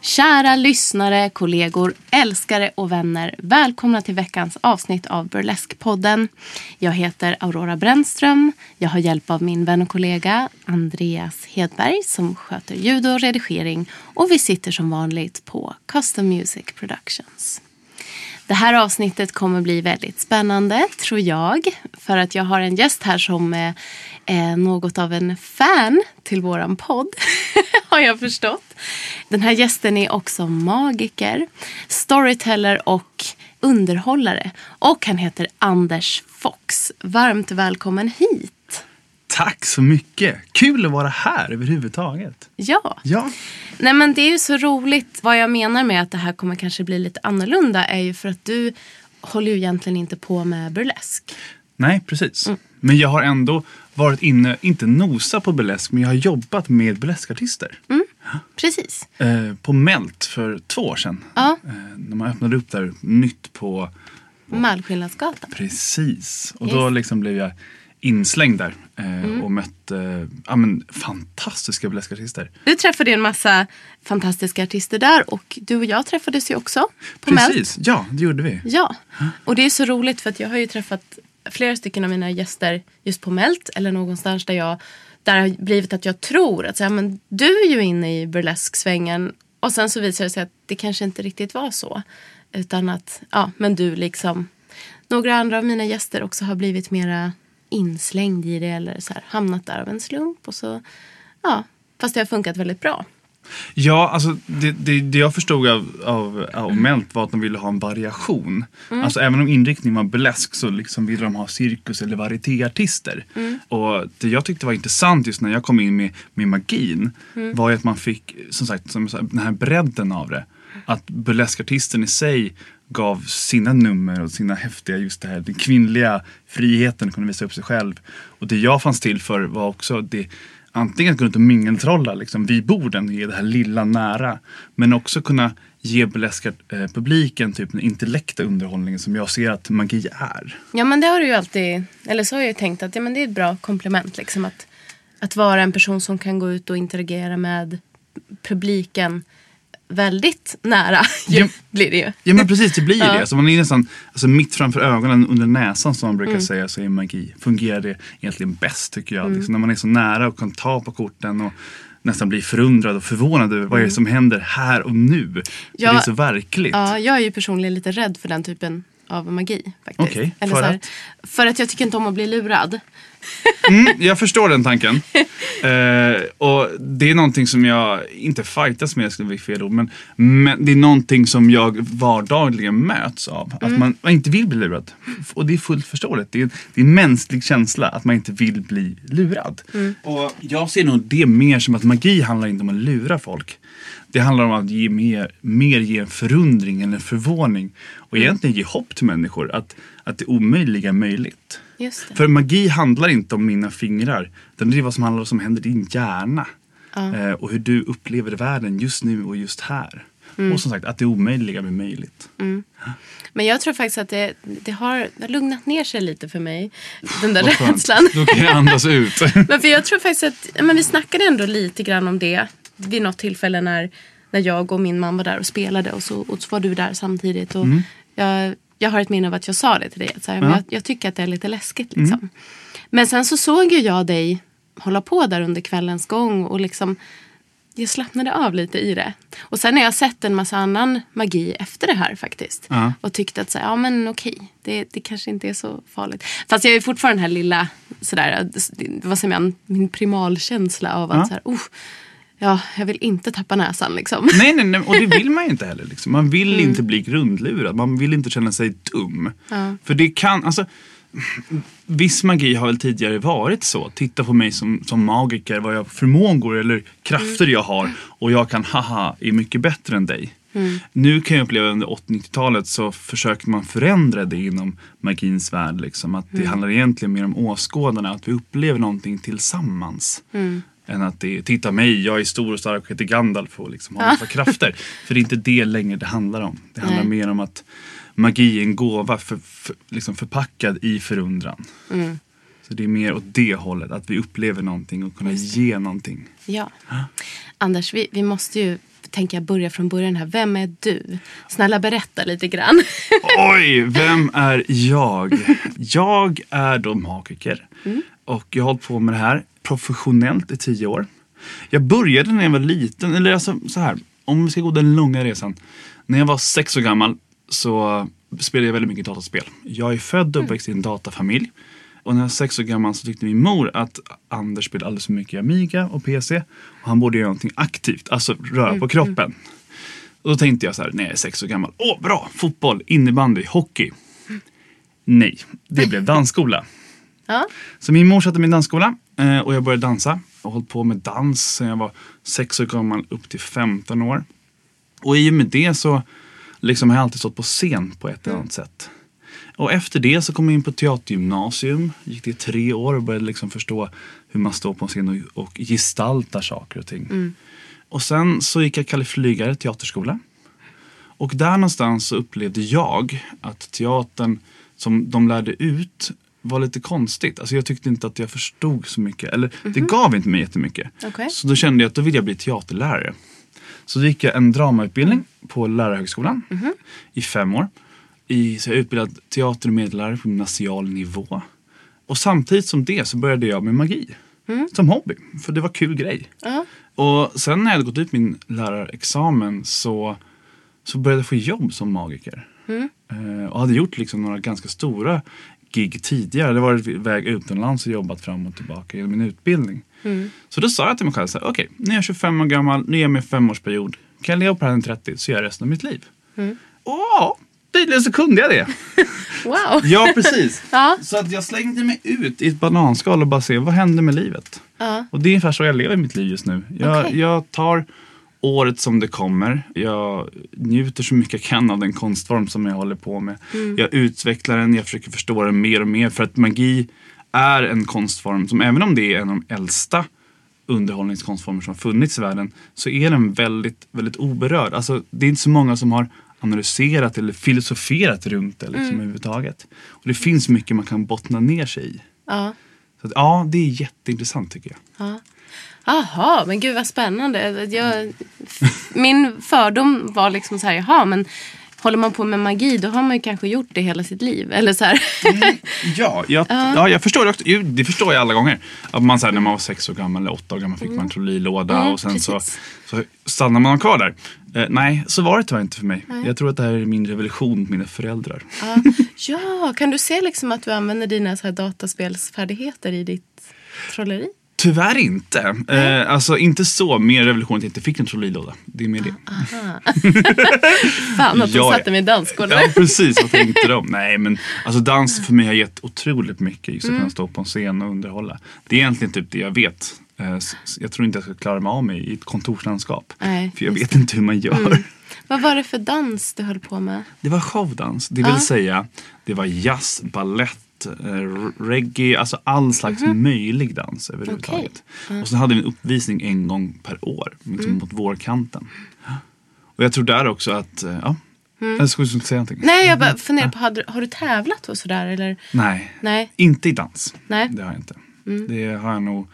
Kära lyssnare, kollegor, älskare och vänner. Välkomna till veckans avsnitt av Burlesque-podden. Jag heter Aurora Brännström. Jag har hjälp av min vän och kollega Andreas Hedberg som sköter ljud och redigering. Och vi sitter som vanligt på Custom Music Productions. Det här avsnittet kommer bli väldigt spännande, tror jag. För att jag har en gäst här som eh, är, något av en fan till våran podd, har jag förstått. Den här gästen är också magiker, storyteller och underhållare. Och han heter Anders Fox. Varmt välkommen hit. Tack så mycket! Kul att vara här överhuvudtaget. Ja. Ja, Nej men det är ju så roligt. Vad jag menar med att det här kommer kanske bli lite annorlunda är ju för att du håller ju egentligen inte på med burlesk. nej precis. Mm. Men jag har ändå varit inne, inte nosa på burlesk, men jag har jobbat med burleskartister. Precis. Eh, på Melt för två år sedan. Ja. Eh, när man öppnade upp där nytt på Malmskillnadsgatan. Precis. Och Yes. då liksom blev jag inslängd där eh, Mm. och mötte ja, men, fantastiska burleskartister. Du träffade en massa fantastiska artister där och du och jag träffades ju också på Melt. Precis, ja det gjorde vi. Ja, och det är så roligt för att jag har ju träffat flera stycken av mina gäster just på Melt eller någonstans där jag där det har blivit att jag tror att så här, men du är ju inne i burlesksvängen och sen så visar det sig att det kanske inte riktigt var så. Utan att, ja, men du liksom, några andra av mina gäster också har blivit mera inslängd i det eller så här, hamnat där av en slump och så, ja, fast det har funkat väldigt bra. Ja, alltså det, det, det jag förstod av, av, av Melt var att de ville ha en variation. Alltså även om inriktningen var burlesk så liksom ville de ha cirkus eller varietéartister. Och det jag tyckte var intressant just när jag kom in med, med magin var ju att man fick, som sagt, som den här bredden av det. Att burleskartisten i sig gav sina nummer och sina häftiga, just det här, den kvinnliga friheten, kunde visa upp sig själv. Och det jag fanns till för var också det antingen att gå runt och mingeltrolla liksom, vid borden, ge det här lilla nära. Men också kunna ge beläska eh, publiken typ den intellekta underhållningen som jag ser att magi är. Ja men det har du ju alltid, eller så har jag ju tänkt att ja, men det är ett bra komplement liksom att, att vara en person som kan gå ut och interagera med publiken väldigt nära ju, Ja. blir det ju. Ja men precis, det blir ju Ja. det. Alltså, man är nästan alltså, mitt framför ögonen under näsan som man brukar Mm. säga så är magi. Fungerar det egentligen bäst tycker jag. Mm. Liksom, när man är så nära och kan ta på korten och nästan bli förundrad och förvånad över vad är Mm. det som händer här och nu. Ja. det är så verkligt. Ja, jag är ju personligen lite rädd för den typen av magi. Faktiskt. Eller för här, att? för att jag tycker inte om att bli lurad. Mm, jag förstår den tanken. Eh, och det är någonting som jag, inte fightas med skulle bli fel ord, men, men det är någonting som jag vardagligen möts av. Att Mm. man, man inte vill bli lurad. Och det är fullt förståeligt. Det är, det är en mänsklig känsla att man inte vill bli lurad. Mm. Och jag ser nog det mer som att magi handlar inte om att lura folk. Det handlar om att ge mer, mer ge en förundring eller en förvåning. Och egentligen ge hopp till människor att, att det omöjliga är möjligt. För magi handlar inte om mina fingrar. Utan det är vad som handlar om som händer i din hjärna. Eh, och hur du upplever världen just nu och just här. Mm. Och som sagt, att det omöjliga blir möjligt. Men jag tror faktiskt att det, det, har, det har lugnat ner sig lite för mig. Den där Vad rädslan. Då kan jag andas ut. Men för jag tror faktiskt att men vi snackade ändå lite grann om det vid något tillfälle när, när jag och min mamma var där och spelade och så, och så var du där samtidigt. Och jag, jag har ett minne av att jag sa det till dig. Att så här, Mm. Ja. jag, jag tycker att det är lite läskigt. Liksom. Men sen så såg ju jag dig hålla på där under kvällens gång och liksom jag slappnade av lite i det. Och sen har jag sett en massa annan magi efter det här faktiskt. Ja. Och tyckt att så här, ja men okej, det, det kanske inte är så farligt. Fast jag är fortfarande den här lilla, sådär, vad säger man, min primalkänsla av att Ja. så här, oh, ja, jag vill inte tappa näsan liksom. nej, nej, nej, och det vill man ju inte heller. Liksom. Man vill inte bli grundlurad. Man vill inte känna sig dum. Ja. För det kan, alltså Viss magi har väl tidigare varit så. Titta på mig som, som magiker, vad jag förmågor eller krafter jag har och jag kan, haha, är mycket bättre än dig. Nu kan jag uppleva under 80-90-talet så försöker man förändra det inom magins värld. Liksom. Att det handlar egentligen mer om åskådarna, att vi upplever någonting tillsammans. Än att det är, titta mig, jag är stor och stark och heter Gandalf och liksom har massa krafter. För det är inte det längre det handlar om. Det handlar Nej. mer om att magi är en gåva för, för, liksom förpackad i förundran. Så det är mer åt det hållet, att vi upplever någonting och kunna ge någonting. Ja. Anders, vi, vi måste ju tänka börja från början här. Vem är du? Snälla berätta lite grann. Oj, vem är jag? Jag är då magiker. Och jag har hållit på med det här professionellt i tio år. Jag började när jag var liten, eller alltså så här, om vi ska gå den långa resan. När jag var sex år gammal så spelade jag väldigt mycket dataspel. Jag är född och uppväxt i en datafamilj. Och när jag var sex år gammal så tyckte min mor att Anders spelade alldeles för mycket Amiga och PC. Och han borde göra någonting aktivt, alltså röra på kroppen. Och då tänkte jag så här, när jag är sex år gammal. Åh, bra! Fotboll, innebandy, hockey. Nej, det blev dansskola. Ja. Så min mor satte mig i dansskola och jag började dansa. Jag har hållit på med dans sedan jag var sex år gammal upp till 15 år. Och i och med det så liksom har jag alltid stått på scen på ett eller annat sätt. Och efter det så kom jag in på teatergymnasium. Gick det i tre år och började liksom förstå hur man står på en scen och, och gestaltar saker och ting. Och sen så gick jag Kalle Flygare teaterskola. Och där någonstans så upplevde jag att teatern som de lärde ut var lite konstigt. Alltså jag tyckte inte att jag förstod så mycket. Eller det gav inte mig jättemycket. Okej. Så då kände jag att då vill jag bli teaterlärare. Så då gick jag en dramautbildning på Lärarhögskolan i fem år. I, så jag och medlärare på gymnasial nivå. Och samtidigt som det så började jag med magi. Som hobby. För det var kul grej. Ja. Och sen när jag hade gått ut min lärarexamen så, så började jag få jobb som magiker. Eh, och hade gjort liksom några ganska stora gig tidigare. Det varit väg utomlands och jobbat fram och tillbaka genom min utbildning. Så då sa jag till mig själv så här, okej, nu är jag 25 år gammal, nu är jag en femårsperiod. Kan jag leva på det här till 30 så gör jag resten av mitt liv. Och ja, tydligen så kunde jag det. Wow. Ja, precis. Ja. Så att jag slängde mig ut i ett bananskal och bara se vad händer med livet. Ja. Och det är ungefär så jag lever mitt liv just nu. Jag, Okej. jag tar året som det kommer. Jag njuter så mycket jag kan av den konstform som jag håller på med. Jag utvecklar den, jag försöker förstå den mer och mer. För att magi är en konstform som även om det är en av de äldsta underhållningskonstformer som har funnits i världen så är den väldigt, väldigt oberörd. Alltså, det är inte så många som har analyserat eller filosoferat runt det liksom, överhuvudtaget. Och det finns mycket man kan bottna ner sig i. Ja. Så att, ja, det är jätteintressant tycker jag. Ja. Jaha, men gud vad spännande. Jag, min fördom var liksom så här, jaha, men håller man på med magi då har man ju kanske gjort det hela sitt liv. Eller så här. Ja, jag, ja, jag förstår det också. Det förstår jag alla gånger. Att man, så här, när man var sex år gammal eller åtta år gammal fick man en trollilåda Mm, och sen så, precis. så stannar man kvar där. Eh, nej, så var det tyvärr inte för mig. Jag tror att det här är min revolution med mina föräldrar. ja. ja, kan du se liksom att du använder dina så här dataspelsfärdigheter i ditt trolleri? Tyvärr inte. Eh, alltså inte så. Mer revolution att jag inte fick en trollilåda. Det är mer det. Fan att Ja, satte mig i dansgolvet. Ja, precis. Vad tänkte de? Nej, men alltså dans för mig har gett otroligt mycket. Just att Mm. kunna stå på en scen och underhålla. Det är egentligen typ det jag vet. Eh, Jag tror inte jag ska klara mig av mig i ett kontorslandskap. Nej, För jag vet inte hur man gör. Vad var det för dans du höll på med? Det var showdans. Det vill Ja. säga, det var jazz, ballett, reggae, alltså all slags möjlig dans överhuvudtaget. Och sen hade vi en uppvisning en gång per år, liksom mot vårkanten. Och jag tror där också att, eh, ja, jag skulle säga någonting. Nej, jag bara funderar på, har du, har du tävlat och sådär? Eller? Nej, Nej. inte i dans. Nej. Det har jag inte. Det har jag nog,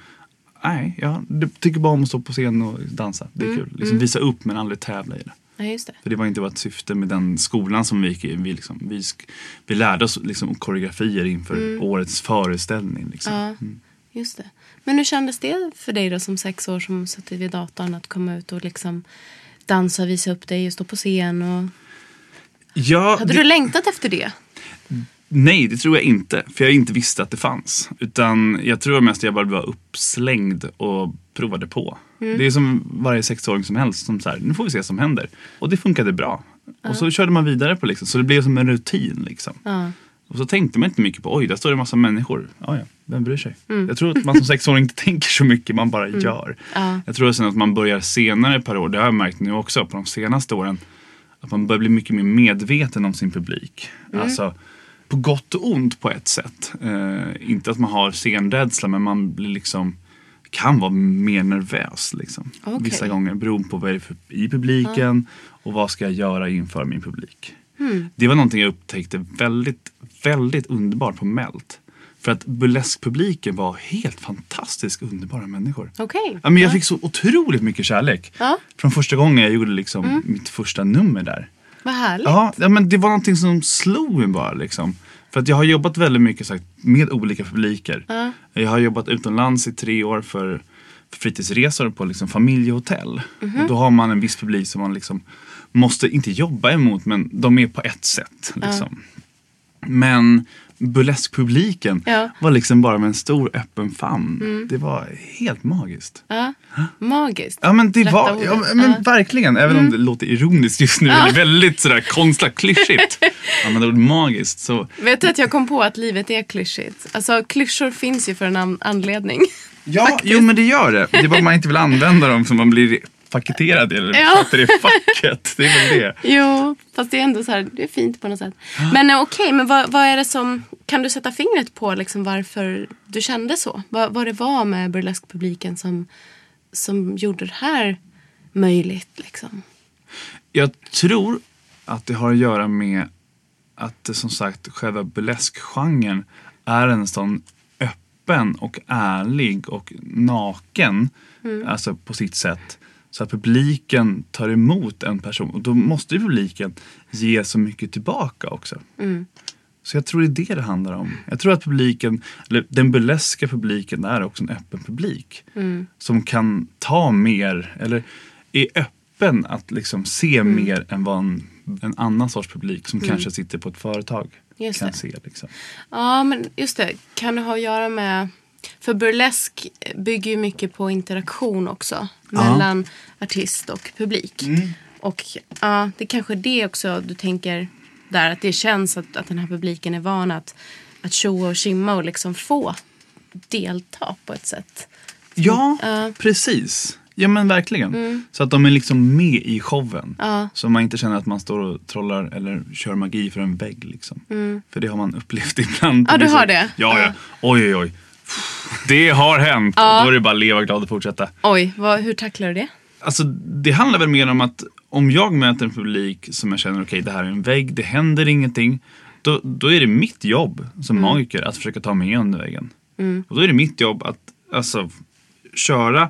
nej, jag tycker bara om att stå på scen och dansa. Det är kul. Liksom visa upp men aldrig tävla i det. Nej, just det. För det var inte vårt syfte med den skolan som vi gick i. Vi, liksom, vi, vi lärde oss liksom koreografier inför årets föreställning. Liksom. Ja, just det. Men hur kändes det för dig då som sex år som suttit vid datorn att komma ut och liksom dansa och visa upp dig och stå på scen? Och... Ja, Hade det, du längtat efter det? Nej, det tror jag inte. För jag inte visste att det fanns. Utan jag tror mest att jag bara var uppslängd och provade på. Det är som varje sexåring som helst som så här, nu får vi se vad som händer. Och det funkade bra. Och så körde man vidare på liksom. Så det blev som en rutin liksom. Ja. Och så tänkte man inte mycket på, oj, där står det en massa människor. Ja, ja, vem bryr sig? Jag tror att man som sexåring inte tänker så mycket, man bara gör. Ja. Jag tror sen att man börjar senare per år, det har jag märkt nu också på de senaste åren, att man börjar bli mycket mer medveten om sin publik. Alltså, på gott och ont på ett sätt. Eh, inte att man har scenrädsla, men man blir liksom kan vara mer nervös liksom. Okej. Vissa gånger beroende på vad det är för, i publiken och vad ska jag göra inför min publik. Det var någonting jag upptäckte väldigt, väldigt underbart på Melt. För att burleskpubliken var helt fantastiskt underbara människor. Okej. Ja, men jag fick så otroligt mycket kärlek. Ja. Från första gången jag gjorde liksom mitt första nummer där. Vad härligt. Ja, ja, men det var någonting som slog mig bara liksom. För att jag har jobbat väldigt mycket sagt, med olika publiker. Ja. Jag har jobbat utomlands i tre år för, för fritidsresor på liksom familjehotell. Och då har man en viss publik som man liksom måste, inte jobba emot, men de är på ett sätt. Liksom. Men burleskpubliken Ja. var liksom bara med en stor öppen famn. Det var helt magiskt. Ja. Magiskt. Ja men det Rätta var, ordet. ja, men Ja. verkligen. Även om det låter ironiskt just nu. Eller väldigt sådär konstlat klyschigt. ja men det var magiskt. Så, Vet du att jag kom på att livet är klyschigt? Alltså klyschor finns ju för en an- anledning. ja, jo men det gör det. Det är bara man inte vill använda dem som man blir paketerad i. Eller Ja. sätter i facket. Det är väl det. Jo, fast det är ändå så här, det är fint på något sätt. Men eh, okej, men vad, vad är det som, kan du sätta fingret på liksom varför du kände så? Vad, vad det var med burleskpubliken som, som gjorde det här möjligt liksom? Jag tror att det har att göra med att det, som sagt själva burleskgenren är en sån öppen och ärlig och naken. Alltså på sitt sätt. Så att publiken tar emot en person och då måste ju publiken ge så mycket tillbaka också. Så jag tror det är det det handlar om. Jag tror att publiken, eller den burleska publiken är också en öppen publik. Som kan ta mer, eller är öppen att liksom se Mm. mer än vad en, en annan sorts publik som kanske sitter på ett företag Just kan det. se. Liksom. Ja, men just det. Kan det ha att göra med... För burlesk bygger ju mycket på interaktion också. Mellan artist och publik. Och ja, det är kanske det också du tänker där. Att det känns att, att den här publiken är van att, att tjoa och kimma och liksom få delta på ett sätt. Ja, Ja. precis. Ja men verkligen. Så att de är liksom med i showen. Ja. Så man inte känner att man står och trollar eller kör magi för en vägg. Liksom. För det har man upplevt ibland. Ja, du har det? Ja, ja. Ja. Oj, oj, oj. Det har hänt. Ja. Och då är det bara att leva glad och fortsätta. Oj, vad, hur tacklar du det? Alltså, det handlar väl mer om att om jag möter en publik som jag känner, okej det här är en vägg, det händer ingenting. Då, då är det mitt jobb som magiker att försöka ta mig under väggen. Och då är det mitt jobb att alltså, köra,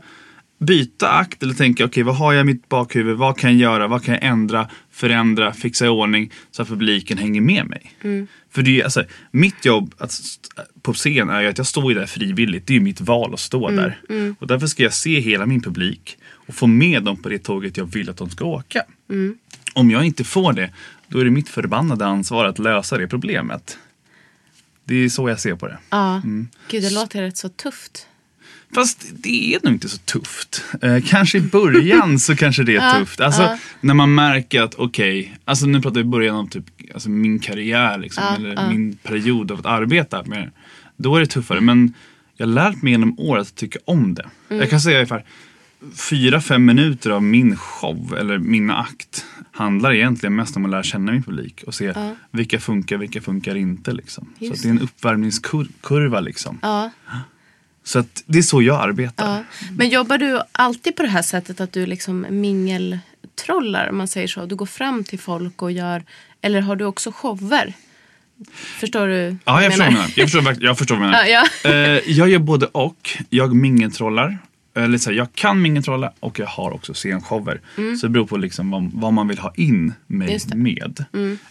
byta akt eller tänka, okej vad har jag i mitt bakhuvud, vad kan jag göra, vad kan jag ändra, förändra, fixa i ordning så att publiken hänger med mig. För det är, alltså, mitt jobb att, på scen är att jag står där frivilligt, det är mitt val att stå där. Och därför ska jag se hela min publik och få med dem på det tåget jag vill att de ska åka. Om jag inte får det, då är det mitt förbannade ansvar att lösa det problemet. Det är så jag ser på det. Ja, gud det låter rätt så tufft. Fast det är nog inte så tufft. Eh, kanske i början så kanske det är tufft. Alltså när man märker att okej, alltså nu pratar vi början av typ, alltså min karriär liksom, eller min period av att arbeta med Då är det tuffare. Men jag har lärt mig genom året att tycka om det. Jag kan säga ungefär fyra, fem minuter av min show eller min akt handlar egentligen mest om att lära känna min publik och se vilka funkar, vilka funkar inte. Liksom. Så Just att det är en uppvärmningskurva liksom. Ja, Så att det är så jag arbetar. ja. Men jobbar du alltid på det här sättet att du liksom mingeltrollar, om man säger så? Du går fram till folk och gör, eller har du också shower? Förstår du? Ja, vad jag vad menar. jag, förstår, verkligen- jag förstår vad du menar. Ja, ja. Eh, jag gör både och. Jag mingeltrollar. Eller så här, jag kan mingeltrolla och jag har också scenshower. Så det beror på liksom vad, vad man vill ha in mig Mm. Med.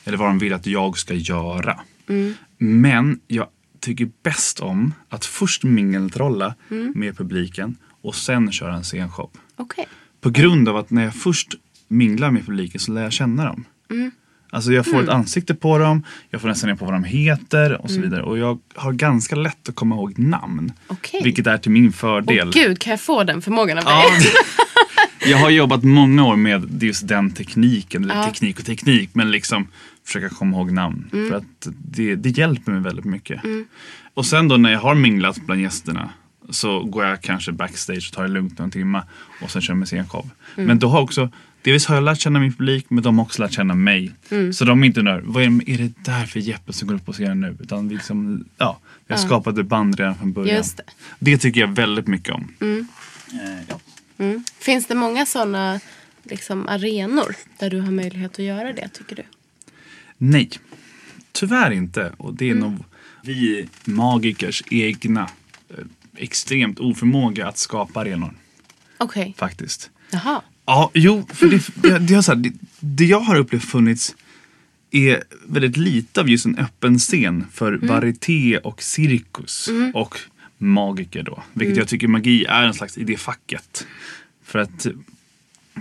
Eller vad de vill att jag ska göra. Mm. Men jag tycker bäst om att först mingeltrolla Mm. med publiken och sen köra en scenshow. Okej. På grund av att när jag först minglar med publiken så lär jag känna dem. Mm. Alltså jag får ett ansikte på dem, jag får nästan reda på vad de heter och så Mm. vidare. Och jag har ganska lätt att komma ihåg namn. Okej. Vilket är till min fördel. Åh gud, kan jag få den förmågan av dig? Ja, jag har jobbat många år med just den tekniken, eller Ja. teknik och teknik, men liksom försöka komma ihåg namn. Mm. För att det, det hjälper mig väldigt mycket. Och sen då när jag har minglat bland gästerna så går jag kanske backstage och tar det lugnt någon timme och sen kör jag med scenshow. Mm. Men då har också, delvis har jag lärt känna min publik men de har också lärt känna mig. Mm. Så de är inte där, vad är, det- är det där för Jeppe som går upp på scenen nu? Utan vi, liksom, ja, har skapat ett band redan från början. Det. det tycker jag väldigt mycket om. Eh, ja. Mm. Finns det många sådana liksom, arenor där du har möjlighet att göra det, tycker du? Nej, tyvärr inte. Och det är Mm. nog vi magikers egna eh, extremt oförmåga att skapa arenor. Okej. Faktiskt. Jaha. Ja, jo, för det, det, det, har så här, det, det jag har upplevt funnits är väldigt lite av just en öppen scen för varieté och cirkus och magiker då. Vilket jag tycker magi är en slags i det facket. För att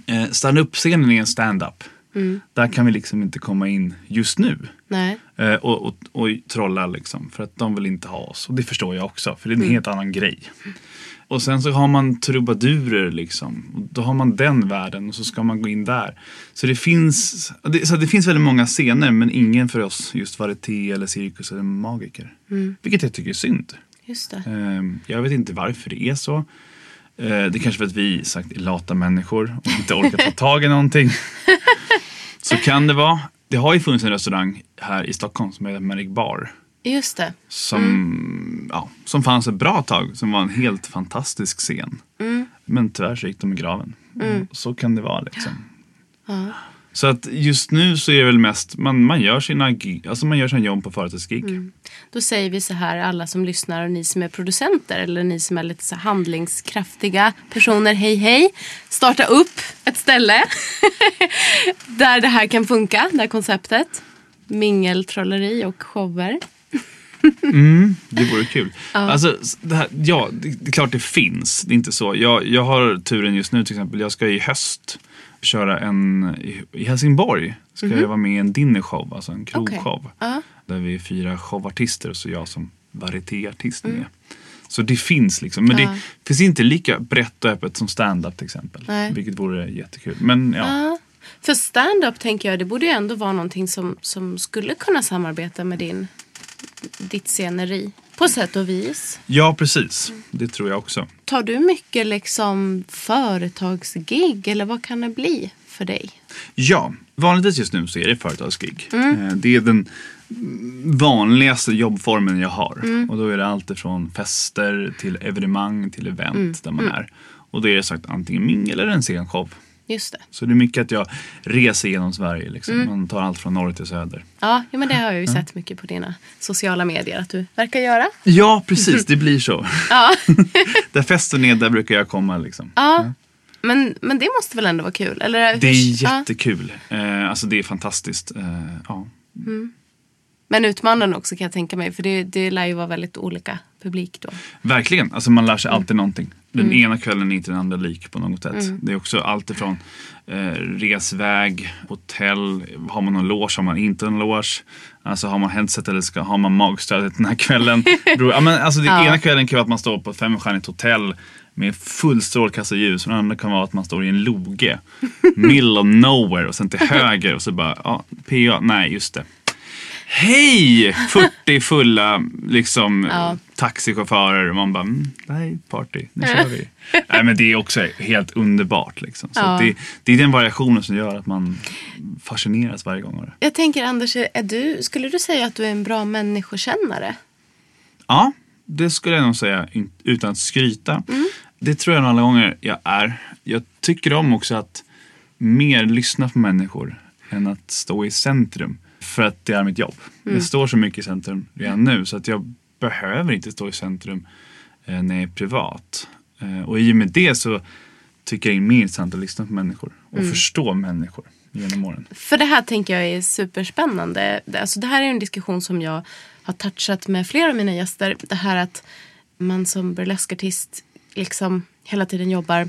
eh, stand-up-scenen är en stand-up. Där kan vi liksom inte komma in just nu. Eh, och, och, och trolla liksom. För att de vill inte ha oss. Och det förstår jag också. För det är en helt annan grej. Och sen så har man trubadurer liksom. Och då har man den världen och så ska man gå in där. Så det finns, det, så det finns väldigt många scener men ingen för oss just varieté eller cirkus eller magiker. Vilket jag tycker är synd. Just det. Ehm, Jag vet inte varför det är så. Eh, Det är kanske för att vi sagt, är lata människor och inte orkar ta tag i någonting. Så kan det vara. Det har ju funnits en restaurang här i Stockholm som heter Merrick Bar. Just det. Som, ja, som fanns ett bra tag. Som var en helt fantastisk scen. Men tyvärr så gick de i graven. Så kan det vara liksom. Så att just nu så är det väl mest, man, man gör sina gig, alltså man gör sina jobb på företagsgig. Då säger vi så här, alla som lyssnar och ni som är producenter eller ni som är lite så handlingskraftiga personer, hej hej. Starta upp ett ställe där det här kan funka, det här konceptet. Mingeltrolleri och shower. Det vore kul. Alltså, s- det här, ja, det, det är klart det finns. Det är inte så. Jag, jag har turen just nu till exempel. Jag ska i höst köra en, i, Helsingborg. Ska jag vara med i en dinnershow, alltså en krogshow. Ja. Där vi är fyra showartister och så jag som varietéartist med. Så det finns liksom. Men Ja. det finns inte lika brett och öppet som stand-up till exempel. Nej. Vilket vore jättekul. Men ja. Ja. För stand-up tänker jag, det borde ju ändå vara någonting som, som skulle kunna samarbeta med din, ditt sceneri. På sätt och vis. Ja, precis. Det tror jag också. Tar du mycket liksom företagsgig eller vad kan det bli för dig? Ja, vanligtvis just nu så är det företagsgig. Eh, Det är den vanligaste jobbformen jag har. Och då är det allt ifrån fester till evenemang till event där man är. Och då är det sagt antingen mingel eller en scenshow. Just det. Så det är mycket att jag reser genom Sverige. Liksom. Man tar allt från norr till söder. Ja, ja men det har jag ju sett mycket på dina sociala medier att du verkar göra. Ja, precis. Det blir så. Ja, där festen är, där brukar jag komma. Liksom. ja. Men, men det måste väl ändå vara kul? Eller, Det är Ja. jättekul. Eh, alltså det är fantastiskt. Eh, ja. Men utmanande också kan jag tänka mig. För det, det lär ju vara väldigt olika publik då. Verkligen, alltså man lär sig Mm. alltid någonting. Den ena kvällen är inte den andra lik på något sätt. Det är också allt ifrån eh, resväg, hotell, har man någon loge, har man inte en loge. Alltså har man headset eller ska, har man magstödet den här kvällen. Ja, men, alltså, det Ja. ena kvällen kan vara att man står på ett femstjärnigt hotell med full strålkastarljus. Den andra kan vara att man står i en loge, middle of nowhere och sen till höger och så bara, ja, PA, nej just det. Hej! 40 fulla liksom, Ja. taxichaufförer och man bara, mm, är party, nu kör vi. Nej men det är också helt underbart liksom. Så Ja. det, det är den variationen som gör att man fascineras varje gång. Jag tänker Anders, är du, skulle du säga att du är en bra människokännare? Ja, det skulle jag nog säga utan att skryta. Det tror jag nog alla gånger jag är. Jag tycker om också att mer lyssna på människor än att stå i centrum. För att det är mitt jobb. Jag står så mycket i centrum redan nu så att jag behöver inte stå i centrum eh, när jag är privat. Eh, och i och med det så tycker jag det är mer intressant att lyssna på människor och förstå människor genom åren. För det här tänker jag är superspännande. Alltså det här är en diskussion som jag har touchat med flera av mina gäster. Det här att man som burleskartist liksom hela tiden jobbar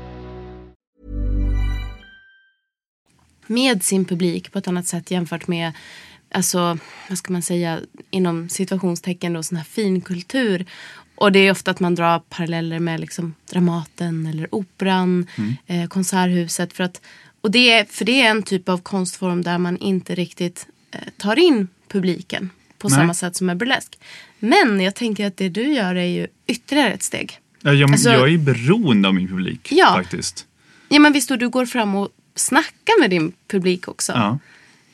Med sin publik på ett annat sätt jämfört med alltså, vad ska man säga, inom situationstecken då, sån här finkultur. Och det är ofta att man drar paralleller med liksom Dramaten eller Operan, eh, Konserthuset. För, att, och det är, för det är en typ av konstform där man inte riktigt eh, tar in publiken på Nej. samma sätt som med burlesk. Men jag tänker att det du gör är ju ytterligare ett steg. Ja, jag, Alltså- jag är beroende av min publik Ja. faktiskt. Ja men visst, och du går fram och snackar med din publik också. Ja.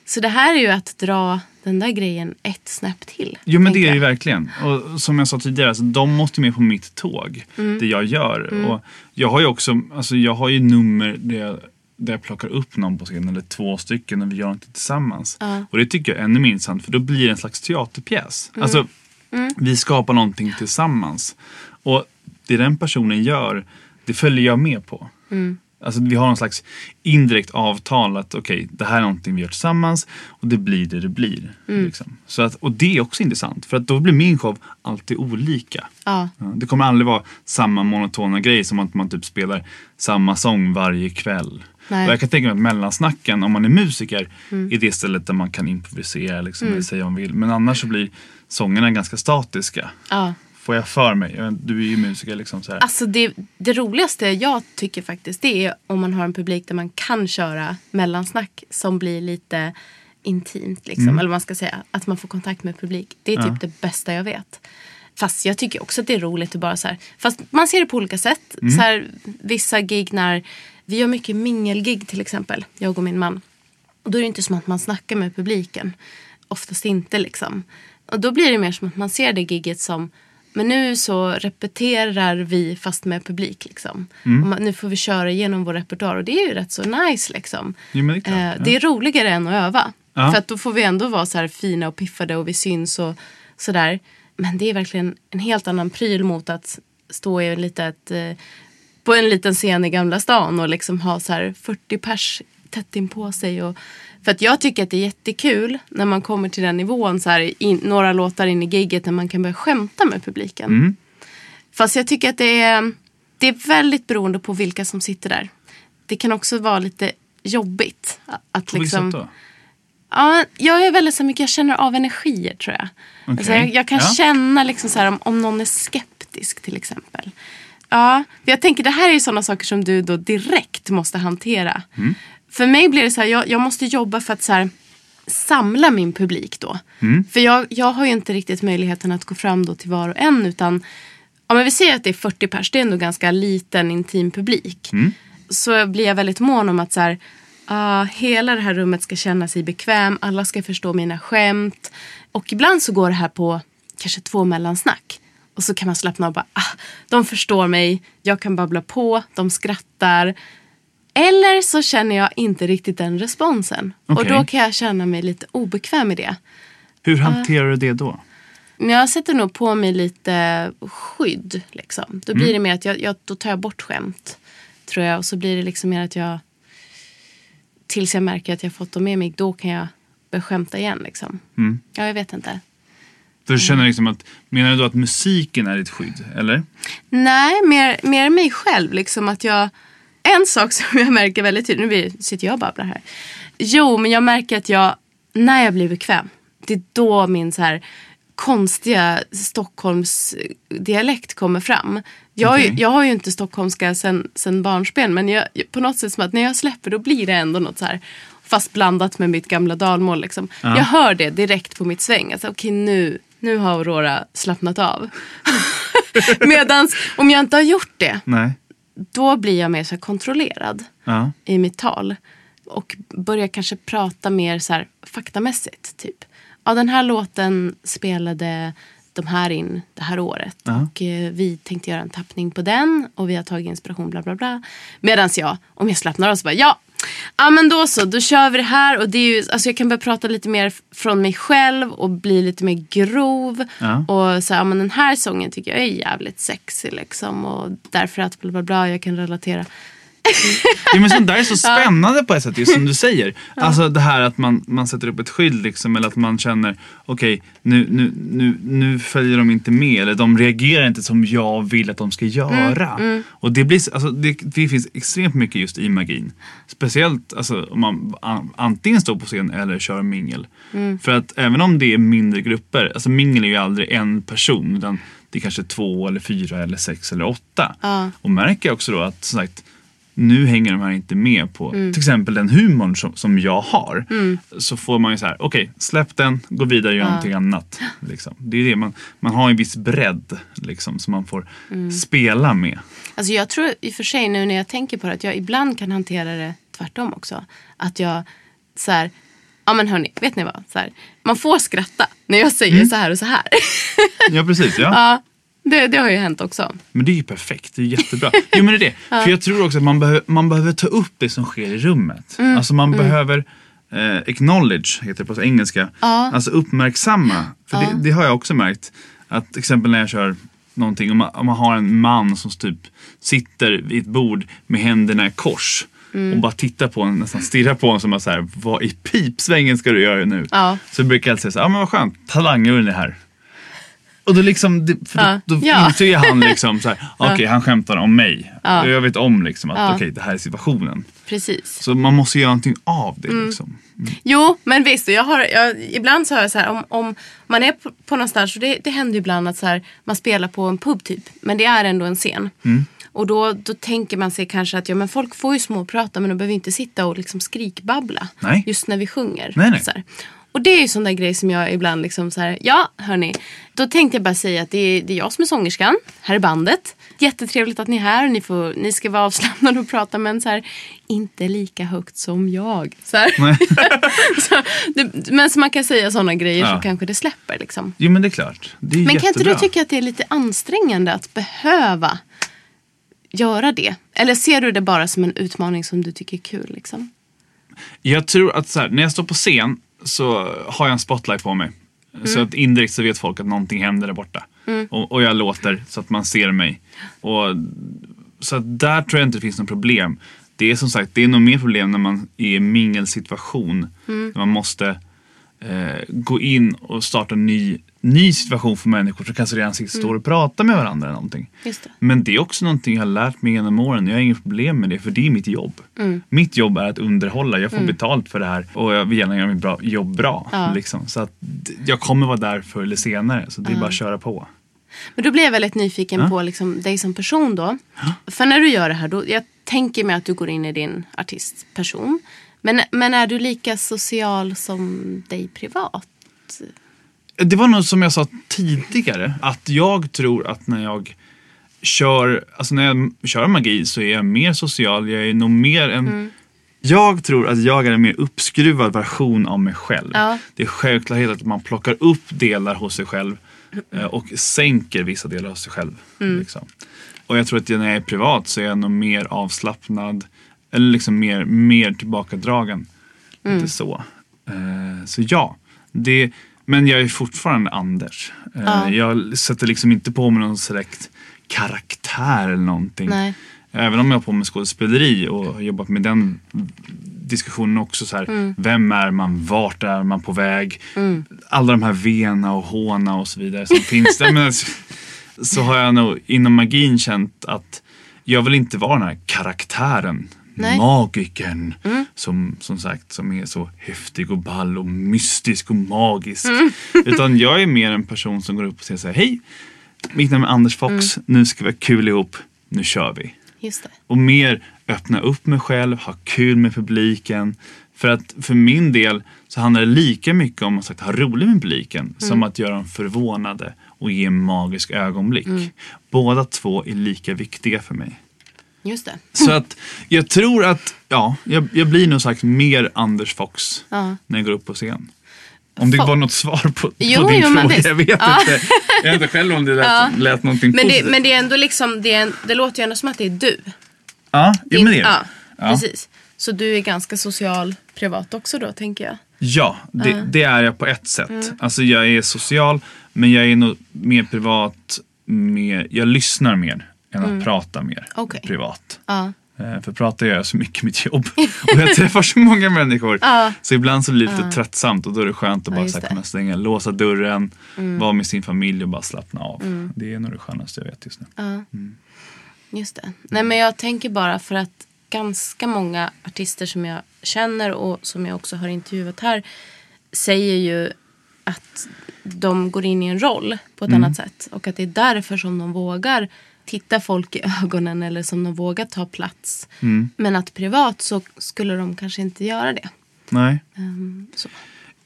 Så det här är ju att dra den där grejen ett snäpp till. Jo men det är ju verkligen. Och som jag sa tidigare, alltså, de måste med på mitt tåg. Mm. Det jag gör. Och jag har ju också, alltså jag har ju nummer där jag, där jag plockar upp någon på scen eller två stycken och vi gör någonting tillsammans. Och det tycker jag är ännu mer intressant för då blir det en slags teaterpjäs. Mm. Alltså vi skapar någonting tillsammans. Och det den personen gör, det följer jag med på. Mm. Alltså vi har någon slags indirekt avtal att okej, det här är någonting vi gör tillsammans och det blir det det blir. Mm. Liksom. Så att, och det är också intressant för att då blir min show alltid olika. Ja. Ja, det kommer aldrig vara samma monotona grej som att man typ spelar samma sång varje kväll. Nej. Mm. Och jag kan tänka mig att mellansnacken, om man är musiker, är det stället där man kan improvisera liksom, eller säga vad man vill. Men annars så blir sångerna ganska statiska. Ja. Får jag för mig. Du är ju musiker liksom så här. Alltså det, det roligaste jag tycker faktiskt det är om man har en publik där man kan köra mellansnack som blir lite intimt. Liksom, Eller vad man ska säga. Att man får kontakt med publik. Det är typ det bästa jag vet. Fast jag tycker också att det är roligt att bara så här. Fast man ser det på olika sätt. Så här, vissa gig när vi gör mycket mingelgig till exempel. Jag och min man. Och då är det inte som att man snackar med publiken. Oftast inte liksom. Och då blir det mer som att man ser det gigget som men nu så repeterar vi fast med publik liksom. Och man, nu får vi köra igenom vår repertoar och det är ju rätt så nice liksom. Men det är klart, Eh, ja. det är roligare än att öva. Ja. För att då får vi ändå vara så här fina och piffade och vi syns och sådär. Men det är verkligen en helt annan pryl mot att stå i en litet, eh, på en liten scen i Gamla stan och liksom ha så här 40 pers tätt in på sig. Och, för att jag tycker att det är jättekul när man kommer till den nivån, så här, in, några låtar in i gigget när man kan börja skämta med publiken. Mm. Fast jag tycker att det är, det är väldigt beroende på vilka som sitter där. Det kan också vara lite jobbigt. Att På vilket liksom, sätt då? Ja, jag är väldigt så mycket, jag känner av energier tror jag. Okej. Alltså, jag, jag kan Ja. känna liksom så här, om, om någon är skeptisk till exempel. Ja, jag tänker det här är sådana saker som du då direkt måste hantera. Mm. För mig blir det så här, jag, jag måste jobba för att så här, samla min publik då. Mm. För jag, jag har ju inte riktigt möjligheten att gå fram då till var och en utan Ja, men vi säger att det är 40 pers, det är ändå ganska liten intim publik. Så blir jag väldigt mån om att så här, ah, hela det här rummet ska känna sig bekväm, alla ska förstå mina skämt. Och ibland så går det här på kanske två mellansnack. Och så kan man slappna av och bara, ah, de förstår mig, jag kan babbla på, de skrattar. Eller så känner jag inte riktigt den responsen. Och Okej. då kan jag känna mig lite obekväm i det. Hur hanterar du det då? Jag sätter nog på mig lite skydd. Liksom. Då blir det mer att jag, jag, då tar jag bort skämt. Tror jag. Och så blir det liksom mer att jag... Tills jag märker att jag fått dem med mig. Då kan jag börja skämta igen. Liksom. Ja, jag vet inte. För du känner liksom att, menar du då att musiken är ditt skydd? Eller? Nej, mer, mer mig själv. Liksom att jag, en sak som jag märker väldigt tydligt. Nu sitter jag och babblar här. Jo, men jag märker att jag, när jag blir bekväm. Det är då min så här konstiga Stockholms dialekt kommer fram. Jag, Okej. jag har ju inte stockholmska sen, sen barnsben. Men jag, på något sätt som att när jag släpper då blir det ändå något så här. fast blandat med mitt gamla dalmål. Liksom. Jag hör det direkt på mitt sväng. Alltså, Okej, nu, nu har Aurora slappnat av. Medan om jag inte har gjort det, Nej. Då blir jag mer så kontrollerad Ja. i mitt tal. Och börjar kanske prata mer så här faktamässigt. Typ. Ja, den här låten spelade de här in det här året. Ja. Och eh, vi tänkte göra en tappning på den. Och vi har tagit inspiration bla bla bla. Medan jag, om jag slappnar av så bara ja. Ja men då så, då kör vi det här. Och det är ju, alltså jag kan börja prata lite mer från mig själv och bli lite mer grov. Ja. Och så här, ja, men den här sången tycker jag är jävligt sexig liksom. Och därför att bla bla bla, jag kan relatera. Ja, men sånt där är så spännande på ett sätt, just som du säger. Alltså det här att man, man sätter upp ett skydd liksom, eller att man känner okej, nu, nu, nu, nu följer de inte med eller de reagerar inte som jag vill att de ska göra. Och det, blir, alltså, det, det finns extremt mycket just i magin. Speciellt alltså, om man an, antingen står på scen eller kör mingel. För att även om det är mindre grupper, alltså mingel är ju aldrig en person utan det är kanske två eller fyra eller sex eller åtta. Och märker jag också då att som sagt, nu hänger de här inte med på Mm. till exempel den humorn som, som jag har. Så får man ju så här, okej släpp den, gå vidare och gör någonting annat. Liksom. Det är det, man, man har en viss bredd liksom, som man får Mm. spela med. Alltså jag tror i och för sig nu när jag tänker på det att jag ibland kan hantera det tvärtom också. Att jag så här, ja men hörni, vet ni vad? Så här, man får skratta när jag säger så här och så här. Ja precis, ja. ja, det, det har ju hänt också. Men det är ju perfekt, det är jättebra. Jo men det är det. För jag tror också att man, behöver man behöver ta upp det som sker i rummet. Mm, Alltså man behöver eh, acknowledge, heter det på engelska. Alltså uppmärksamma. För det, det har jag också märkt. Att till exempel när jag kör någonting, om man, om man har en man som typ sitter vid ett bord med händerna i kors. Mm. Och bara tittar på en, nästan stirrar på en som bara så här, vad i pipsvängen ska du göra nu? Ja. Så brukar jag säga så här, ja men vad skönt, talanguren är här. Och då liksom, för då, då Ja. inser han liksom så här, okej han skämtar om mig. Ja. Jag vet om liksom att Ja. okej det här är situationen. Precis. Så man måste göra någonting av det Mm. liksom. Jo, men visst. Jag har, jag, ibland så har jag så här, om, om man är på, på någonstans, och det, det händer ibland att så här, man spelar på en pub typ, men det är ändå en scen. Mm. Och då, då tänker man sig kanske att ja, men folk får ju småprata men de behöver inte sitta och liksom skrikbabbla Nej. just när vi sjunger. Nej, nej. Och det är ju sån där grej som jag ibland liksom så här, ja hörni, då tänkte jag bara säga att det är, det är jag som är sångerskan, här är bandet. Jättetrevligt att ni är här, ni, får, ni ska vara avslappnade och prata men så här, inte lika högt som jag. Så så, det, men så man kan säga såna grejer Ja. så kanske det släpper liksom. Jo men det är klart. Det är Men kan inte jättebra. du tycka att det är lite ansträngande att behöva göra det? Eller ser du det bara som en utmaning som du tycker är kul? Liksom? Jag tror att här, när jag står på scen så har jag en spotlight på mig. Mm. Så att indirekt så vet folk att någonting händer där borta. Och, och jag låter så att man ser mig. Och, så att där tror jag inte det finns något problem. Det är som sagt, det är nog mer problem när man är i mingelsituation. Mm. När man måste eh, gå in och starta en ny, ny situation för människor som kanske redan sitter står och pratar med varandra eller någonting. Mm. Det. Men det är också någonting jag har lärt mig genom åren. Jag har inget problem med det för det är mitt jobb. Mm. Mitt jobb är att underhålla. Jag får betalt för det här och jag vill gärna göra mitt bra, jobb bra. Ja. Liksom. Så att jag kommer vara där förr eller senare. Så det är bara att köra på. Men då blir jag väldigt nyfiken Ja. på liksom, dig som person då. För när du gör det här, då, jag tänker mig att du går in i din artistperson. Men, men är du lika social som dig privat? Det var nog som jag sa tidigare. Att jag tror att när jag kör, alltså när jag kör magi så är jag mer social. Jag är nog mer en Mm. Jag tror att jag är en mer uppskruvad version av mig själv. Ja. Det är självklart att man plockar upp delar hos sig själv eh, och sänker vissa delar hos sig själv. Mm. Liksom. Och jag tror att när jag är privat så är jag nog mer avslappnad eller liksom mer, mer tillbakadragen. Mm. Inte så. Eh, så ja, det, men jag är fortfarande Anders. Eh, Ja. Jag sätter liksom inte på mig någon direkt karaktär eller någonting. Nej. Även om jag har på med skådespeleri och har jobbat med den diskussionen också. Så här, Mm. Vem är man? Vart är man på väg? Alla de här vena och håna och så vidare som finns. där. Men, så har jag nog inom magin känt att jag vill inte vara den här karaktären. Nej. Mm. Magikern som, som sagt som är så häftig och ball och mystisk och magisk. Mm. Utan jag är mer en person som går upp och säger så här, hej, mitt namn är Anders Fox, Mm. nu ska vi ha kul ihop, nu kör vi. Och mer öppna upp mig själv, ha kul med publiken. För att för min del så handlar det lika mycket om att sagt, ha roligt med publiken som att göra dem förvånade och ge en magisk ögonblick. Båda två är lika viktiga för mig. Just det. Så att jag tror att, ja, jag, jag blir nog sagt mer Anders Fox Ja. när jag går upp på scen. Om det Fo- var något svar på, Jo, på din jo, fråga, jag vet Ja. inte. Jag vet inte själv om det lät, lät någonting Men det, men det är ändå liksom, det, är en, det låter ju ändå som att det är du. ja, jo, men det är det. ja, Ja. precis. Så du är ganska social privat också då, tänker jag. Ja, det, det är jag på ett sätt. Mm. Alltså jag är social, men jag är nog mer privat. Mer, jag lyssnar mer än att prata mer Mm. Okej. privat. Eh, För prata gör jag så mycket i mitt jobb. Och jag träffar så många människor. Ja. Så ibland så blir det lite tröttsamt och då är det skönt att bara så här kunna stänga, låsa dörren, vara med sin familj och bara slappna av. Det är nog det skönaste jag vet just nu. Ja. Just det. Nej, men jag tänker bara för att ganska många artister som jag känner och som jag också har intervjuat här säger ju att de går in i en roll på ett annat sätt. Och att det är därför som de vågar titta folk i ögonen eller som de vågar ta plats. Men att privat så skulle de kanske inte göra det. Nej. Så.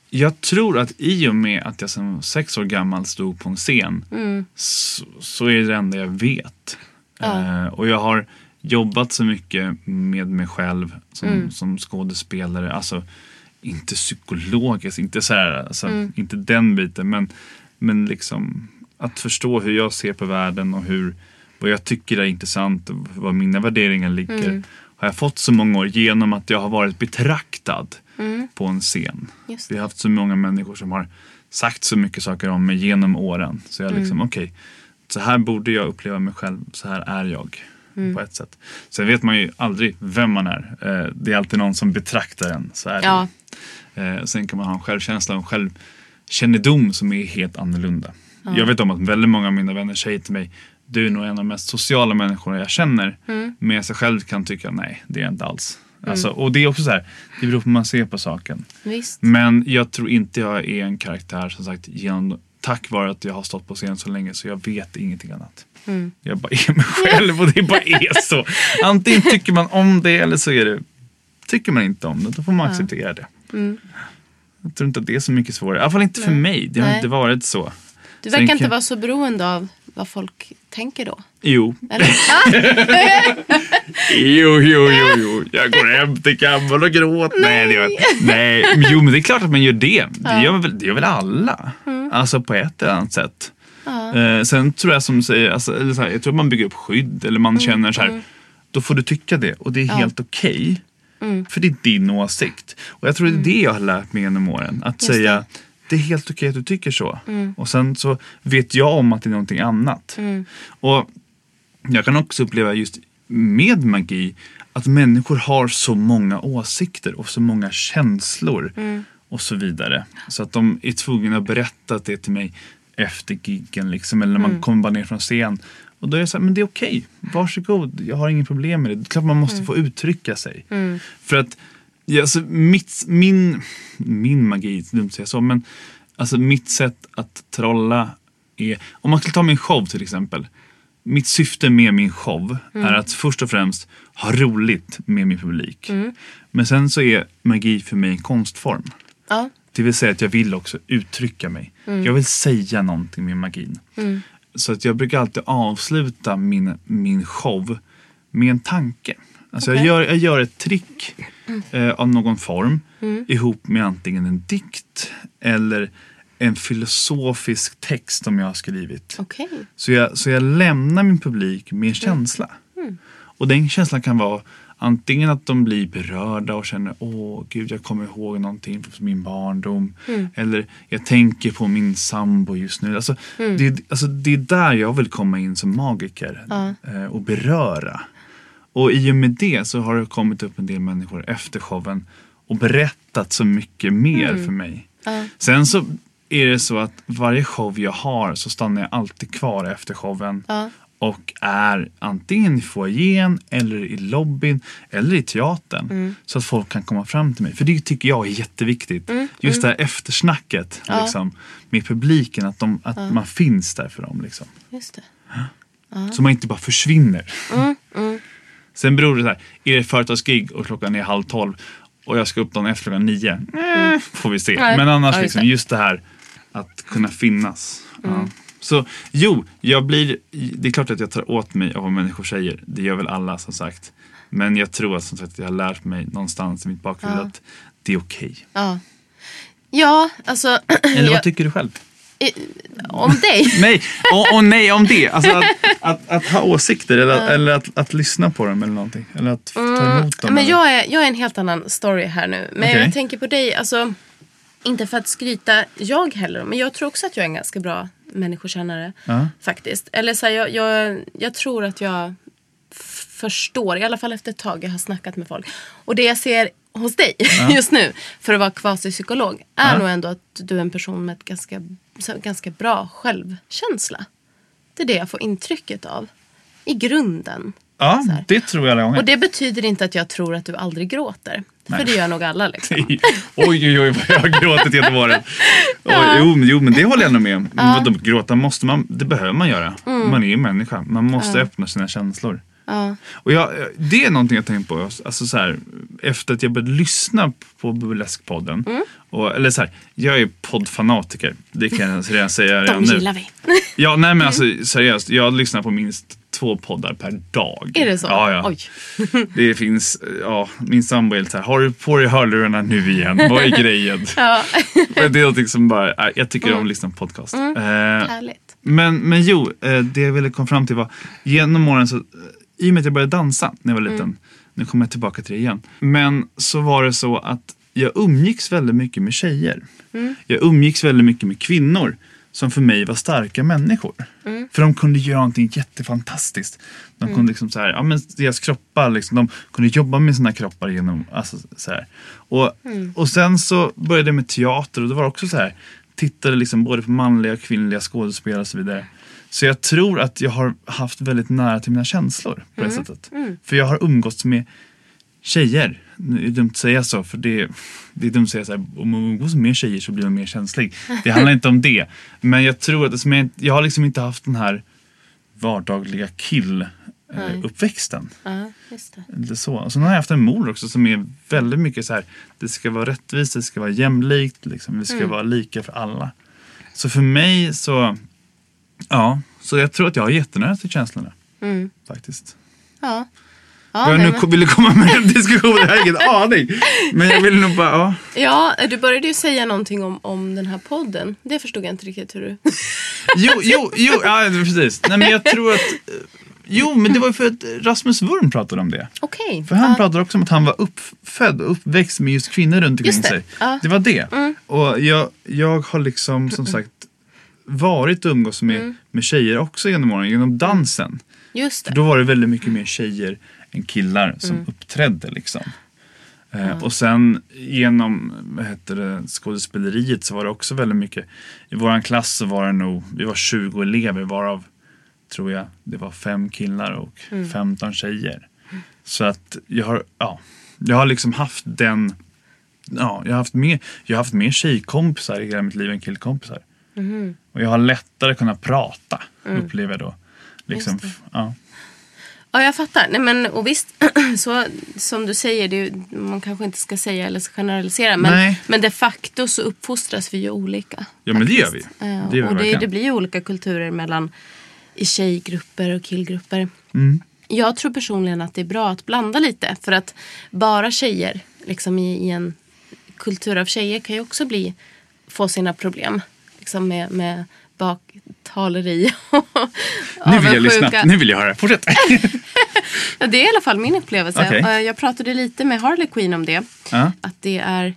Jag tror att i och med att jag som sex år gammal stod på en scen Mm. så, så är det det enda jag vet. Eh, och jag har jobbat så mycket med mig själv som, Mm. som skådespelare. Alltså inte psykologiskt, inte, så här, alltså, Mm. inte den biten. Men, men liksom att förstå hur jag ser på världen och hur, vad jag tycker är intressant och var mina värderingar ligger. Mm. Har jag fått så många år genom att jag har varit betraktad på en scen. Mm. Vi har haft så många människor som har sagt så mycket saker om mig genom åren. Så jag liksom, Mm. okej, så här borde jag uppleva mig själv, så här är jag. Mm. På ett sätt. Sen vet man ju aldrig vem man är. Eh, Det är alltid någon som betraktar en. Så är det. Ja. Eh, Sen kan man ha en självkänsla och en självkännedom som är helt annorlunda. Jag vet om att väldigt många av mina vänner säger till mig du är nog en av de mest sociala människorna jag känner. Mm. Men jag själv kan tycka nej, det är jag inte alls. Alltså, och det är också så här, det beror på hur man ser på saken. Visst. Men jag tror inte jag är en karaktär som sagt genom, tack vare att jag har stått på scen så länge så jag vet ingenting annat. Mm. Jag bara är mig själv och det bara är så. Antingen tycker man om det eller så är det, tycker man inte om det. Då får man acceptera det. Mm. Jag tror inte att det är så mycket svårare. I alla fall inte för mig. Det har Nej. inte varit så. Du verkar inte kan- vara så beroende av vad folk tänker då. Jo, jo, jo, jo, jo. Jag går hem till kammaren och gråter. Nej, det jag inte. Nej, jo, men det är klart att man gör det. Det gör väl, det gör väl alla. Alltså på ett eller annat sätt. Eh, sen tror jag som säger, alltså, eller så här, jag tror att man bygger upp skydd eller man känner så här, då får du tycka det och det är helt okej. För det är din åsikt. Och jag tror det är det jag har lärt mig genom åren. Att säga, det är helt okej att du tycker så. Och sen så vet jag om att det är någonting annat. Och jag kan också uppleva just med magi att människor har så många åsikter och så många känslor och så vidare. Så att de är tvungna att berätta det till mig efter giggen liksom, eller när man kommer bara ner från scen. Och då är jag så här, men det är okej, varsågod, jag har ingen problem med det. Det är klart man måste få uttrycka sig. För att ja, alltså, mitt, min, min magi, dumt att säga så, men alltså, mitt sätt att trolla är, om man skulle ta min show till exempel. Mitt syfte med min show är att först och främst ha roligt med min publik. Men sen så är magi för mig en konstform. Ja. Det vill säga att jag vill också uttrycka mig. Jag vill säga någonting med magin. Så att jag brukar alltid avsluta min, min show med en tanke. Alltså jag, Okej. gör, jag gör ett trick eh, av någon form ihop med antingen en dikt eller en filosofisk text som jag har skrivit. Okej. Så jag, så jag lämnar min publik med en känsla. Och den känslan kan vara antingen att de blir berörda och känner åh gud jag kommer ihåg någonting från min barndom. Eller jag tänker på min sambo just nu. Alltså, det, alltså, det är där jag vill komma in som magiker eh, och beröra. Och i och med det så har det kommit upp en del människor efter showen och berättat så mycket mer för mig. Sen så är det så att varje show jag har så stannar jag alltid kvar efter showen. Ja. Och är antingen i foajén eller i lobbyn eller i teatern. Så att folk kan komma fram till mig. För det tycker jag är jätteviktigt. Just det här eftersnacket liksom, med publiken. Att, de, att man finns där för dem. Liksom. Just det. Så man inte bara försvinner. Sen beror det så här, är det företagsgig och klockan är halv tolv och jag ska upp dagen efter klockan nio. Eh, får vi se. Nej. Men annars Ja, just liksom det. just det här att kunna finnas. Mm. Ja. Så jo, jag blir, det är klart att jag tar åt mig av vad människor säger. Det gör väl alla som sagt. Men jag tror att som sagt jag har lärt mig någonstans i mitt bakhuvud att det är okej. Ja. Ja, alltså. Eller vad tycker du själv? Om dig. Nej, och, och nej om det. Alltså att, att, att ha åsikter eller, eller att, att lyssna på dem eller någonting. Eller att ta emot dem. Mm. Men jag är, jag är en helt annan story här nu. Men Okej. jag tänker på dig, alltså. Inte för att skryta jag heller, men jag tror också att jag är en ganska bra människokännare. Ja. Faktiskt. Eller så här, jag, jag, jag tror att jag förstår, i alla fall efter ett tag jag har snackat med folk. Och det jag ser hos dig just nu, för att vara kvasipsykolog, är Ja. nog ändå att du är en person med ett ganska, ganska bra självkänsla. Det är det jag får intrycket av. I grunden. Ja, det tror jag alla gånger. Och det betyder inte att jag tror att du aldrig gråter. Nej. För det gör nog alla liksom. oj, oj, oj, vad jag har gråtit genom åren. Oj, jo, men- jo, men det håller jag nog med om. Vadå, Gråta måste man, det behöver man göra. Man är ju människa. Man måste öppna sina känslor. Ja. Och jag, det är någonting jag tänkt på. Alltså så här, efter att jag började lyssna på Burlesque-podden. Mm. Och, eller så här, jag är poddfanatiker. Det kan jag redan säga De nu. gillar vi. Ja, nej men alltså seriöst. Jag lyssnar på minst två poddar per dag. Är det så? Ja, ja. Det finns, ja, min sambo är lite så här, har du på dig hörlurarna nu igen? Vad är grejen? Ja. Men det är någonting som bara, äh, jag tycker om att lyssna på podcast. Eh, Härligt. men, men jo, eh, det jag ville komma fram till var, genom åren så, eh, i och med att jag började dansa när jag var liten, nu kommer jag tillbaka till det igen. Men så var det så att jag umgicks väldigt mycket med tjejer. Jag umgicks väldigt mycket med kvinnor som för mig var starka människor. För de kunde göra någonting jättefantastiskt. De kunde liksom så här, ja men deras kroppar, liksom, de kunde jobba med sina kroppar genom, alltså så här. Och, och sen så började jag med teater och det var också så här, tittade liksom både på manliga och kvinnliga skådespelare och så vidare. Så jag tror att jag har haft väldigt nära till mina känslor på det sättet. För jag har umgåtts med tjejer. Nu är det dumt att säga så, för det, det är dumt att säga så här, om man umgås med tjejer så blir man mer känslig. Det handlar inte om det. Men jag tror att jag, jag har liksom inte haft den här vardagliga kill-uppväxten. Ja, just det. Eller så. Och sen har jag haft en mor också som är väldigt mycket så här, det ska vara rättvist, det ska vara jämlikt, liksom. det ska vara lika för alla. Så för mig så, ja, så jag tror att jag har jättenära till känslorna. Faktiskt. Ja. Ja, Vad jag nu men- ville komma med en diskussion, jag har ingen aning. Men jag vill nog bara, ja. ja, du började ju säga någonting om, om den här podden. Det förstod jag inte riktigt hur du... Jo, jo, jo, ja precis. Nej men jag tror att, eh, jo men det var ju för att Rasmus Wurm pratade om det. Okej. För han ja. pratade också om att han var uppfödd och uppväxt med just kvinnor runt omkring Just det, sig. Mm. Det var det. Och jag, jag har liksom som sagt varit och umgås med, Mm. med tjejer också genom åren, genom dansen. Just För det. då var det väldigt mycket mer tjejer än killar som Mm. uppträdde liksom. Eh, och sen genom vad heter det, skådespeleriet så var det också väldigt mycket. I våran klass så var det nog, vi var 20 elever varav tror jag det var fem killar och Mm. 15 tjejer. Så att jag har, ja, jag har liksom haft den, ja, jag har haft mer, jag har haft mer tjejkompisar i hela mitt liv än killkompisar. Mhm. Och jag har lättare kunnat prata, Mm. upplever jag då. Liksom, ja. Ja, jag fattar. Nej, men, och visst, så, som du säger, det, man kanske inte ska säga eller generalisera. Men, Nej. men de facto så uppfostras vi ju olika. Ja, men det gör vi. Det gör vi och det, verkligen. det blir ju olika kulturer mellan i tjejgrupper och killgrupper. Mm. Jag tror personligen att det är bra att blanda lite. För att bara tjejer liksom i, i en kultur av tjejer kan ju också bli, få sina problem. Liksom med, med baktaleri Nu vill jag lyssna, nu vill jag höra. Fortsätt. Det är i alla fall min upplevelse. Okej. Eh, Jag pratade lite med Harley Quinn om det. Ja. Att det är,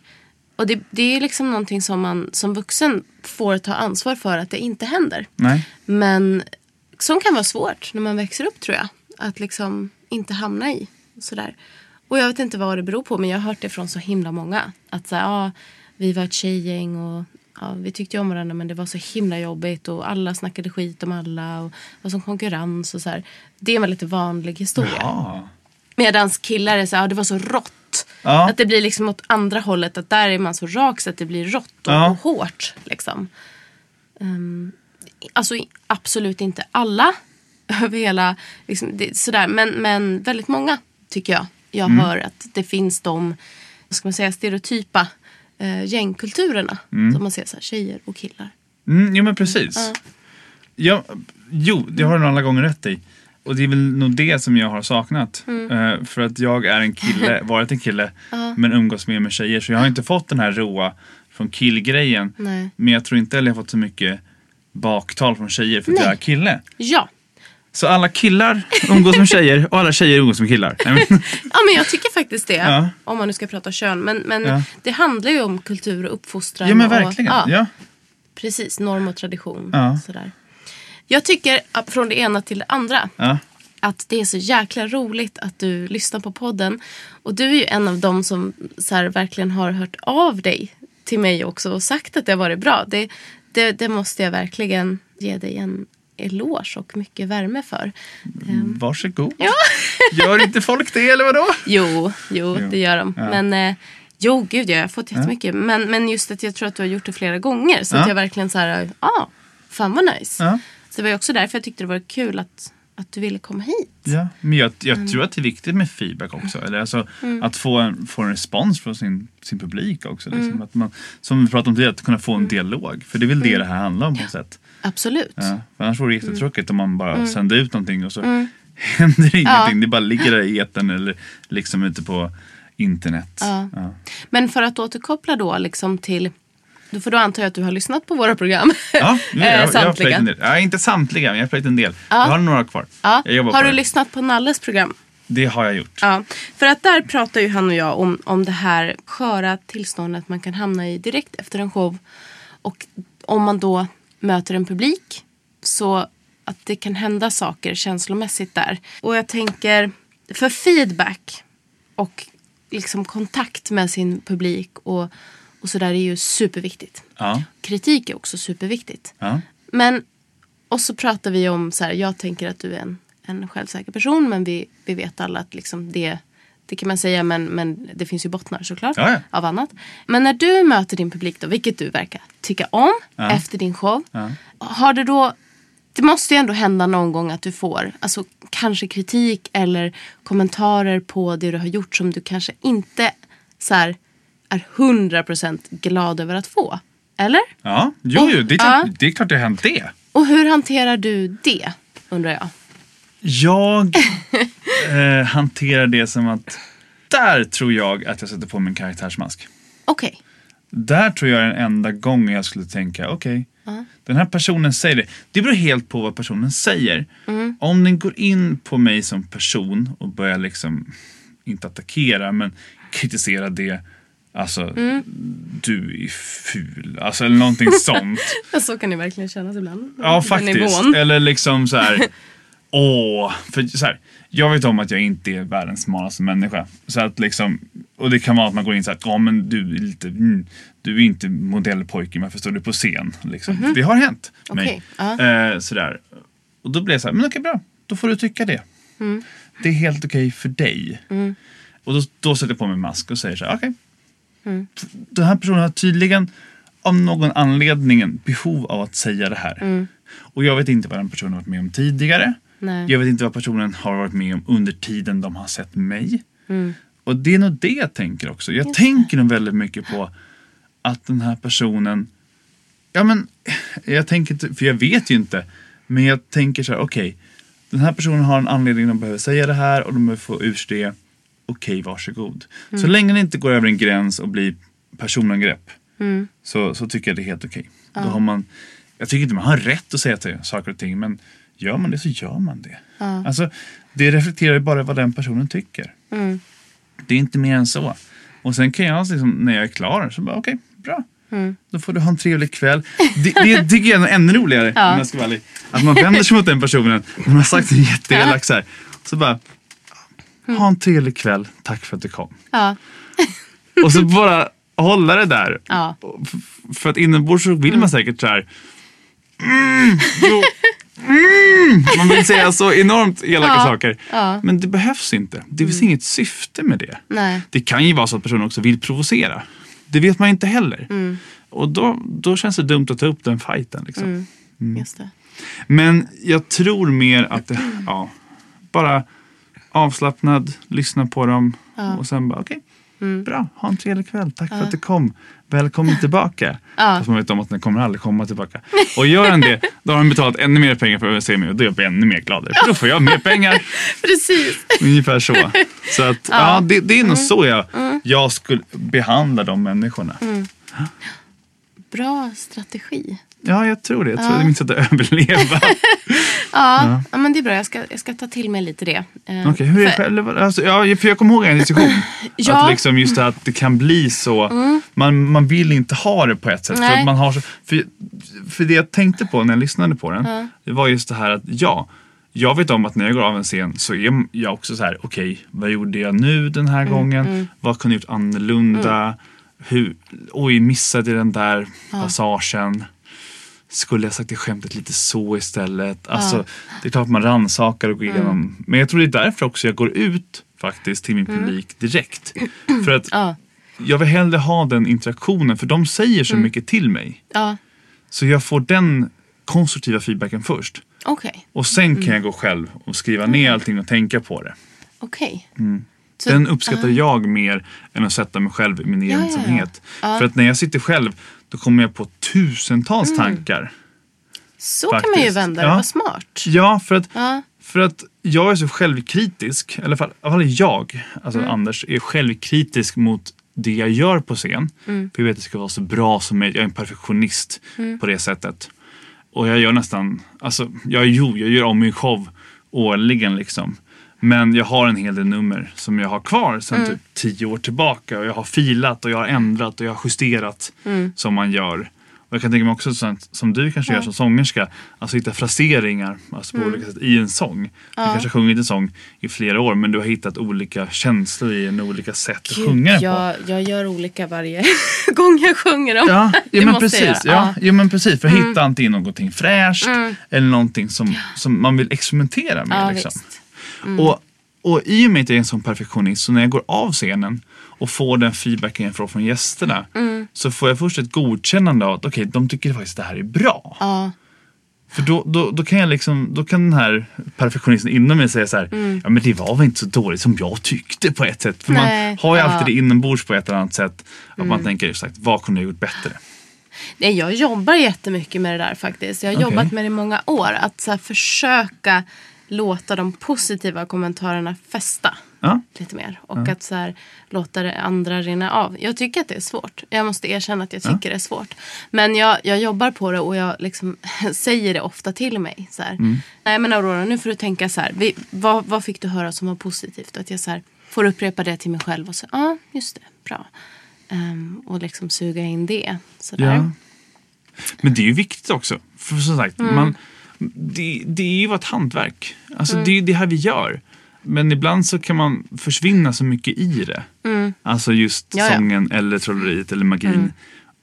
och det, det är liksom någonting som man som vuxen får ta ansvar för att det inte händer. Nej. Men som kan vara svårt när man växer upp tror jag. Att liksom inte hamna i. Sådär. Och jag vet inte vad det beror på men jag har hört det från så himla många. Att så ja, vi var ett tjejgäng och ja, vi tyckte om varandra men det var så himla jobbigt och alla snackade skit om alla och det var som konkurrens och så här. Det är en väldigt vanlig historia. Ja. Medan killar är så här, ja, det var så rått. Ja. Att det blir liksom åt andra hållet. Att där är man så rak så att det blir rått och, Ja. och hårt. Liksom. Um, alltså absolut inte alla över hela, liksom, det, sådär. Men, men väldigt många tycker jag. Jag Mm. hör att det finns de vad ska man säga, stereotypa eh, gängkulturerna. Som man ser så här, tjejer och killar. Mm, jo men precis. Ja, jo, det har du nog alla gånger rätt i. Och det är väl nog det som jag har saknat. Mm. Eh, för att jag är en kille, varit en kille, men umgås mer med tjejer. Så jag har inte fått den här råa från killgrejen. Nej. Men jag tror inte heller jag har fått så mycket baktal från tjejer för att Nej. jag är kille. Ja. Så alla killar umgås med tjejer och alla tjejer umgås med killar. Nej, men, ja, men jag tycker faktiskt det. Ja. Om man nu ska prata kön. Men, men Ja. det handlar ju om kultur och uppfostran. ja men och, verkligen. ja, Ja. Precis, norm och tradition. Ja. Sådär. Jag tycker från det ena till det andra. Att det är så jäkla roligt att du lyssnar på podden. Och du är ju en av dem som så här, verkligen har hört av dig till mig också och sagt att det har varit bra. Det, det, det måste jag verkligen ge dig en eloge och mycket värme för. Ehm, Varsågod. Gör inte folk det eller vadå? jo, jo, Jo. det gör de. Ja. Men eh, jo, gud jag har fått jättemycket. Men, men just att jag tror att du har gjort det flera gånger. Så att Ja. jag verkligen så här, ja, ah, fan vad nice. Ja. Så det var ju också därför jag tyckte det var kul att, att du ville komma hit. Ja, men jag, jag Mm. tror att det är viktigt med feedback också. Eller alltså, Att få en, få en respons från sin, sin publik också. Liksom. Mm. Att man, som vi pratade om tidigare, att kunna få en dialog. För det är väl det det här handlar om på något sätt. Absolut. Ja, för annars vore det Mm. jättetråkigt om man bara sänder ut någonting och så händer ingenting. Det bara ligger där i etern eller liksom ute på internet. Ja. Ja. Men för att återkoppla då liksom till då får då antar jag att du har lyssnat på våra program. Ja, Eh, jag, jag, jag har samtliga. en del. Ja, inte samtliga, men jag har plöjt en del. Ja. Jag har några kvar. Ja. Har du det. lyssnat på Nalles program? Det har jag gjort. Ja. För att där pratar ju han och jag om, om det här sköra tillståndet man kan hamna i direkt efter en show. Och om man då möter en publik så att det kan hända saker känslomässigt där. Och jag tänker, för feedback och liksom kontakt med sin publik och, och sådär är ju superviktigt. Ja. Kritik är också superviktigt. Ja. Men, och så pratar vi om så här, jag tänker att du är en, en självsäker person men vi, vi vet alla att liksom det, det kan man säga men, men det finns ju bottnar såklart Ja, ja. av annat. Men när du möter din publik då, vilket du verkar tycka om Ja. efter din show. Har du då, det måste ju ändå hända någon gång att du får alltså, kanske kritik eller kommentarer på det du har gjort som du kanske inte så här, är 100% glad över att få. Eller? Ja, jo, jo det, är klart, Ja. det är klart det har hänt det. Och hur hanterar du det? Undrar jag. Jag eh, hanterar det som att där tror jag att jag sätter på min karaktärsmask. Okej. Där tror jag är den enda gången jag skulle tänka, okej, den här personen säger det. Det beror helt på vad personen säger. Om den går in på mig som person och börjar liksom, inte attackera, men kritisera det. Alltså, du är ful. Alltså, eller någonting sånt. Så kan det verkligen kännas ibland. Ja, faktiskt. nivån. Eller liksom så här. Åh, för så här. Jag vet om att jag inte är världens smalaste människa. Så att liksom, och det kan vara att man går in så här, ja men du är lite, mm, du är inte modellpojke, varför står du på scen? Liksom. Det har hänt mig. Ja. Eh, sådär. Och då blir jag så här, men okej bra, då får du tycka det. Mm. Det är helt okej för dig. Och då, då sätter jag på mig mask och säger så här, okej. Mm. Den här personen har tydligen av någon anledning behov av att säga det här. Mm. Och jag vet inte vad den personen har varit med om tidigare. Nej. Jag vet inte vad personen har varit med om under tiden de har sett mig. Mm. Och det är nog det jag tänker också. Jag tänker nog väldigt mycket på att den här personen Ja men, jag tänker inte, för jag vet ju inte. Men jag tänker så här, okej. den här personen har en anledning, de behöver säga det här och de behöver få ur sig det. Okej, varsågod. Så länge det inte går över en gräns och blir personangrepp. Så, så tycker jag det är helt okej. Då har man, jag tycker inte man har rätt att säga till saker och ting. Men gör man det så gör man det. Alltså, det reflekterar ju bara vad den personen tycker. Det är inte mer än så. Och sen kan jag, liksom, när jag är klar, så bara okej, bra. Då får du ha en trevlig kväll. Det, det tycker jag är ännu roligare, om jag ska vara ärlig. Att man vänder sig mot den personen, man har sagt en jätteelak så här. Så bara, ha en trevlig kväll, tack för att du kom. Ja. Och så bara hålla det där. Ja. För att inombords så vill man säkert så här. Mm, jo, mm, man vill säga så enormt elaka Ja, saker. ja. Men det behövs inte. Det finns inget syfte med det. Nej. Det kan ju vara så att personen också vill provocera. Det vet man inte heller. Mm. Och då, då känns det dumt att ta upp den fighten. Liksom. Mm. Det. Men jag tror mer att det, ja, bara avslappnad, lyssna på dem och sen bara okej. bra, ha en trevlig kväll, tack för att du kom. Välkommen tillbaka. Fast man vet om att den kommer aldrig komma tillbaka. Och gör den det, då har den betalat ännu mer pengar för att se mig och då är jag ännu mer gladare. För då får jag mer pengar. Precis. Ungefär så. Så att, ja. det, det är nog så jag, jag skulle behandla de människorna. Bra strategi. Ja, jag tror det. Jag tror det är mitt sätt att överleva. Ja, ja. men det är bra. Jag ska, jag ska ta till mig lite det. Eh, Okej, hur är det för- själv? Alltså, ja, för jag kommer ihåg en diskussion. Ja. Att liksom just det att det kan bli så. Man, man vill inte ha det på ett sätt. För, Nej. man har så, för, för det jag tänkte på när jag lyssnade på den. Det var just det här att ja. Jag vet om att när jag går av en scen så är jag också så här, okej, vad gjorde jag nu den här gången? Vad kunde jag gjort annorlunda? Hur, oj, missade jag den där passagen? Skulle jag sagt det skämtet lite så istället? Alltså, Det är klart man rannsakar och går igenom. Men jag tror det är därför också jag går ut faktiskt till min publik direkt. För att Ja. jag vill hellre ha den interaktionen för de säger så mycket till mig. Ja, Så jag får den konstruktiva feedbacken först. okej. Och sen kan jag gå själv och skriva ner allting och tänka på det. Okej. Så- Den uppskattar jag mer än att sätta mig själv i min ja, ja. ensamhet. Ja. För att när jag sitter själv då kommer jag på tusentals tankar. Så kan man ju Faktiskt. vända det. Ja. Vad smart. Ja, för att, Ja. för att jag är så självkritisk. Eller i alla fall, jag, alltså Mm. Anders, är självkritisk mot det jag gör på scen. Mm. För jag vet att det ska vara så bra som möjligt. Jag är en perfektionist på det sättet. Och jag gör nästan, alltså, jag, jo, jag gör om min show årligen liksom. Men jag har en hel del nummer som jag har kvar sedan Mm. typ tio år tillbaka. Och jag har filat och jag har ändrat och jag har justerat Mm. som man gör. Och jag kan tänka mig också sånt som du kanske gör som sångerska. Alltså hitta fraseringar alltså Mm. på olika sätt i en sång. Du kanske har sjungit en sång i flera år men du har hittat olika känslor i en olika sätt att sjunga den på. jag, jag gör olika varje gång jag sjunger dem. Ja, ja men jag precis. göra. Ja, ja, men precis. För att hitta antingen någonting fräscht eller någonting som, som man vill experimentera med. Ja, liksom. visst. Och, och i och med att jag är en sån perfektionist så när jag går av scenen och får den feedbacken jag får från gästerna så får jag först ett godkännande av att okej, de tycker faktiskt det här är bra. Ja. För då, då, då kan jag liksom, då kan den här perfektionisten inom mig säga så här, Mm. ja men det var väl inte så dåligt som jag tyckte på ett sätt. För Nej, man har ju ja. Mm. alltid det inombords på ett eller annat sätt. Att man tänker exakt, vad kunde jag gjort bättre? Nej, jag jobbar jättemycket med det där faktiskt. Jag har Okej. jobbat med det i många år. Att så försöka låta de positiva kommentarerna fästa Ja. lite mer. Och att så här, låta det andra rinna av. Jag tycker att det är svårt. Jag måste erkänna att jag tycker det är svårt. Men jag, jag jobbar på det och jag liksom säger det ofta till mig. Så här. Nej men Aurora, nu får du tänka så här. Vi, vad, vad fick du höra som var positivt? Att jag så här, får upprepa det till mig själv och så, ja ah, just det, bra. Ehm, och liksom suga in det. Så där. Ja. Men det är ju viktigt också. För som sagt, Mm. man, det, det är ju ett hantverk. Alltså det är ju det här vi gör. Men ibland så kan man försvinna så mycket i det. Alltså just Mm. Ja, ja. sången eller trolleriet eller magin.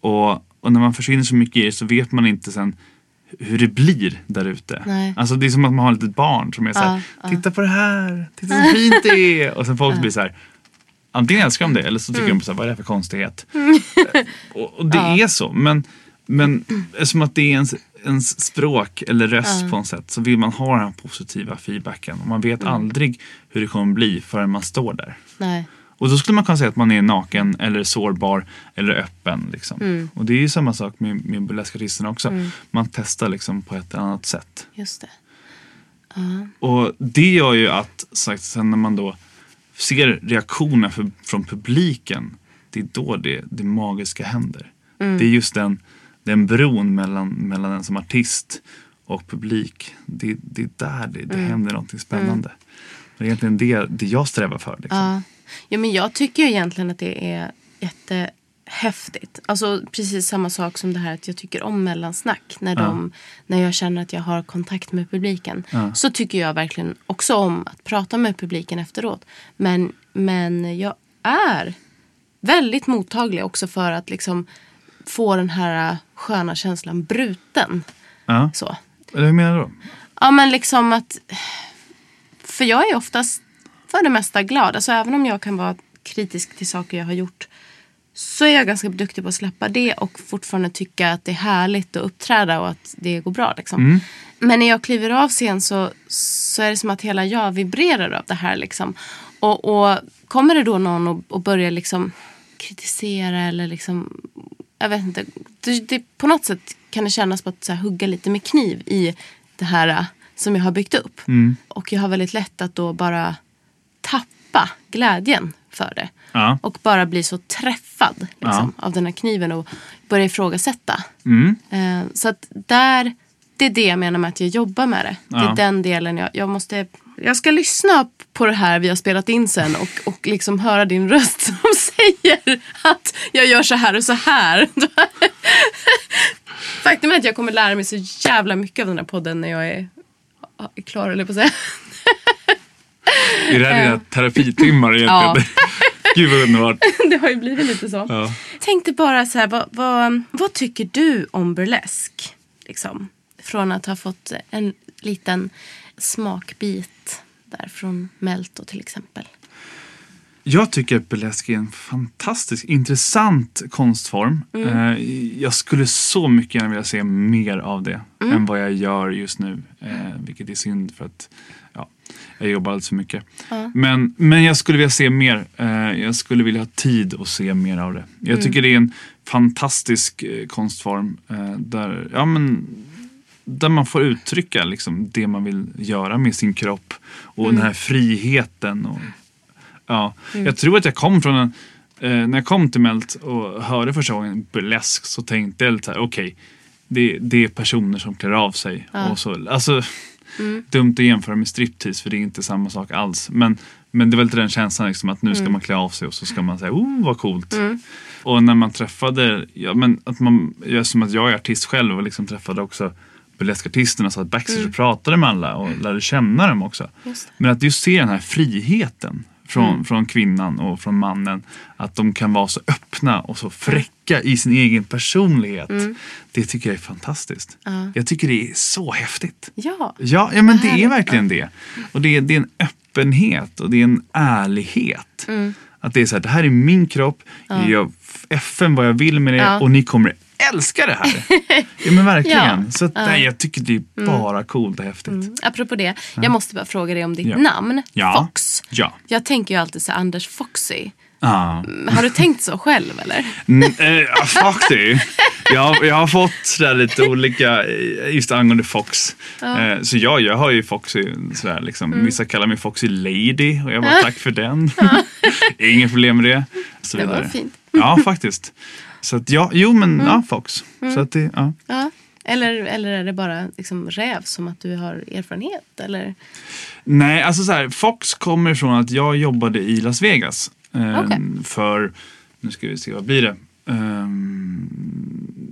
Och, och när man försvinner så mycket i det så vet man inte sen hur det blir där ute. Alltså det är som att man har ett litet barn som är så här, Ja, titta på det här, titta så fint det är. Och sen folk blir så här, antingen älskar de det eller så tycker Mm. de så här, vad är det här för konstighet? Och, och det är så. Men, men eftersom att det är ens, ens språk eller röst på något sätt så vill man ha den positiva feedbacken. Och man vet Mm. aldrig hur det kommer bli förrän man står där. Nej. Och då skulle man kunna säga att man är naken eller sårbar eller öppen. Liksom. Mm. Och det är ju samma sak med, med burleskartisterna också. Man testar liksom på ett annat sätt. Just det. Och det gör ju att sagt, sen när man då ser reaktioner för, från publiken. Det är då det, det magiska händer. Mm. Det är just den, den bron mellan, mellan en som artist och publik. Det, det är där det, Mm. det händer någonting spännande. Det är egentligen det, det jag strävar för. Liksom. Ja. ja, men jag tycker egentligen att det är jättehäftigt. Alltså precis samma sak som det här att jag tycker om mellansnack. När, de, när jag känner att jag har kontakt med publiken. Ja. Så tycker jag verkligen också om att prata med publiken efteråt. Men, men jag är väldigt mottaglig också för att liksom få den här sköna känslan bruten. Ja. Så. Hur menar du då? Ja men liksom att... För jag är oftast för det mesta glad. Alltså även om jag kan vara kritisk till saker jag har gjort. Så är jag ganska duktig på att släppa det och fortfarande tycka att det är härligt att uppträda och att det går bra. Liksom. Men när jag kliver av scen så, så är det som att hela jag vibrerar av det här. Liksom. Och, och kommer det då någon och, och börjar liksom kritisera eller liksom, jag vet inte. Det, det, på något sätt kan det kännas på att så här, hugga lite med kniv i det här äh, som jag har byggt upp. Och jag har väldigt lätt att då bara tappa glädjen för det. Ja. Och bara bli så träffad liksom, av den här kniven och börja ifrågasätta. Mm. Eh, så att där, det är det jag menar med att jag jobbar med det. Det är Ja. den delen jag, jag måste... Jag ska lyssna på det här vi har spelat in sen och, och liksom höra din röst som säger att jag gör så här och så här. Faktum är att jag kommer lära mig så jävla mycket av den här podden när jag är, är klar, eller på att säga. Är det här dina terapitimmar egentligen? Gud vad underbart. Det har ju blivit lite så. Ja. Tänkte bara så här, vad, vad, vad tycker du om burlesk? Liksom, från att ha fått en liten smakbit där från Melto till exempel. Jag tycker att burlesk är en fantastisk intressant konstform. Eh, Jag skulle så mycket gärna vilja se mer av det än vad jag gör just nu. Eh, vilket är synd för att ja, jag jobbar alldeles för mycket. Men, men jag skulle vilja se mer. Eh, jag skulle vilja ha tid att se mer av det. Jag tycker det är en fantastisk konstform där, ja, men, där man får uttrycka liksom, det man vill göra med sin kropp och den här friheten. Och, Ja, jag tror att jag kom från en, eh, när jag kom till Melt och hörde första gången burlesk så tänkte jag lite så här, okej, det, det är personer som klär av sig. Och så, alltså, Dumt att jämföra med striptease för det är inte samma sak alls. Men, men det var lite den känslan liksom, att nu ska man klä av sig och så ska man säga, oh vad coolt. Och när man träffade, ja, men att man, ja, som att jag är artist själv och liksom träffade också burleskartisterna så att backstage och pratade med alla och lärde känna dem också. Men att just se den här friheten från, från kvinnan och från mannen. Att de kan vara så öppna och så fräcka i sin egen personlighet. Det tycker jag är fantastiskt. Jag tycker det är så häftigt. Ja. Ja, ja men det är verkligen det. Och det är, det är en öppenhet och det är en ärlighet. Mm. Att det är så här, det här är min kropp, jag gör FN vad jag vill med det Ja. och ni kommer älska det här. ja men verkligen. Ja. Så att, nej, jag tycker det är bara coolt och häftigt. Mm. Apropå det, jag måste bara fråga dig om ditt Ja. namn. Ja. Fox. Ja. Jag tänker ju alltid så Anders Foxy. Ja. Har du tänkt så själv eller? Mm, eh, det. Jag, jag har fått sådär lite olika, eh, just angående Fox. Eh, så ja, jag har ju Foxy, sådär, liksom. Mm. vissa kallar mig Foxy Lady och jag bara tack för den. Inget problem med det. Så Det var vidare. fint. Ja, faktiskt. Så att ja, jo men Mm. ja, Fox. Så att det, ja. Ja. Eller, eller är det bara liksom räv som att du har erfarenhet? Eller? Nej, alltså så här, Fox kommer från att jag jobbade i Las Vegas. Eh, Okej. För, nu ska vi se, vad blir det? Ehm,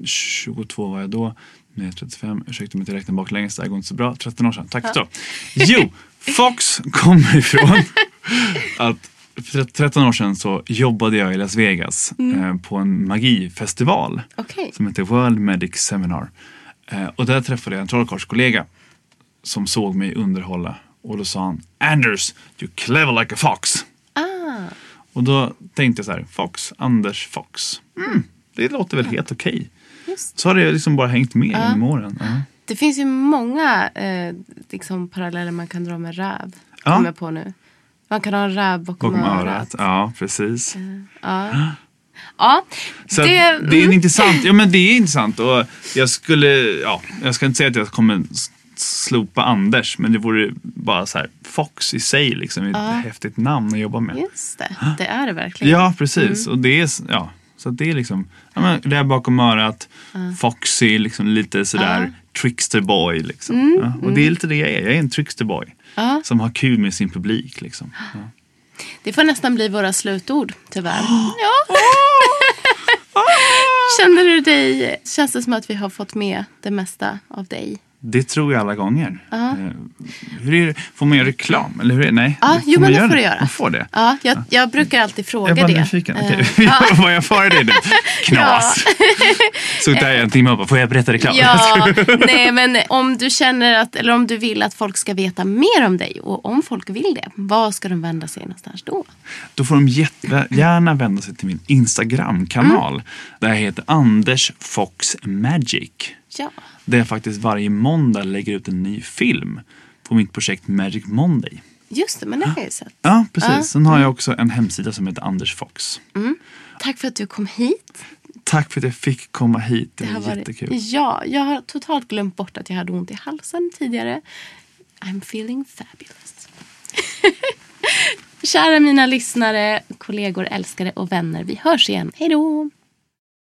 22 var jag då. Nu är jag 35. Ursäkta om jag inte räknar baklänges, det här går inte så bra. 13 år sedan. Tack så. Jo, Fox kommer ifrån att för 13 år sedan så jobbade jag i Las Vegas eh, på en magifestival Okej. som heter World Medic Seminar. Eh, och där träffade jag en trollkarlskollega som såg mig underhålla och då sa han Anders, you clever like a fox. Ah, Och då tänkte jag så här, Fox, Anders Fox. Mm, det låter väl helt okej. just. Så har det liksom bara hängt med genom åren. Ja. Det finns ju många eh, liksom paralleller man kan dra med räv. Ja. Kommer på nu. Man kan ha en räv bakom, Bakom örat. örat. Ja, precis. Ja. Ja, Så det, det, det är mm, intressant, ja men det är intressant och jag skulle, ja, jag ska inte säga att jag kommer slopa Anders, men det vore bara så här, Fox i sig liksom, ett häftigt namn att jobba med. Just det, det är det verkligen. Ja, precis. Och det är, ja, så det är liksom, ja, men, det är bakom örat, Foxy, liksom lite sådär, trickster boy liksom. ja, och det är lite det jag är, jag är en trickster boy. Ja. Som har kul med sin publik liksom. Ja. Det får nästan bli våra slutord, tyvärr. Ja. Känner du dig, känns det som att vi har fått med det mesta av dig? Det tror jag alla gånger. Eh, hur är det? Får man göra reklam? Eller hur är det? Nej, Ja, får jo, men det får du göra. Man får det? Ja, jag, jag brukar alltid fråga Jag är bara det. nyfiken. Eh, Okej, Var jag före dig nu? Knas. Så där är en timme och bara, får jag berätta reklam? Ja, nej men om du känner att, eller om du vill att folk ska veta mer om dig och om folk vill det, var ska de vända sig någonstans då? Då får de jättegärna vända sig till min Instagram-kanal. Mm. Där jag heter Anders Fox Magic. Ja, Där jag faktiskt varje måndag lägger ut en ny film på mitt projekt Magic Monday. Just det, men det har jag ju sett. Ja, precis. Ja. Sen har jag också en hemsida som heter Anders Fox. Tack för att du kom hit. Tack för att jag fick komma hit. Det, Det var varit, jättekul. ja, jag har totalt glömt bort att jag hade ont i halsen tidigare. I'm feeling fabulous. Kära mina lyssnare, kollegor, älskare och vänner. Vi hörs igen. Hej då!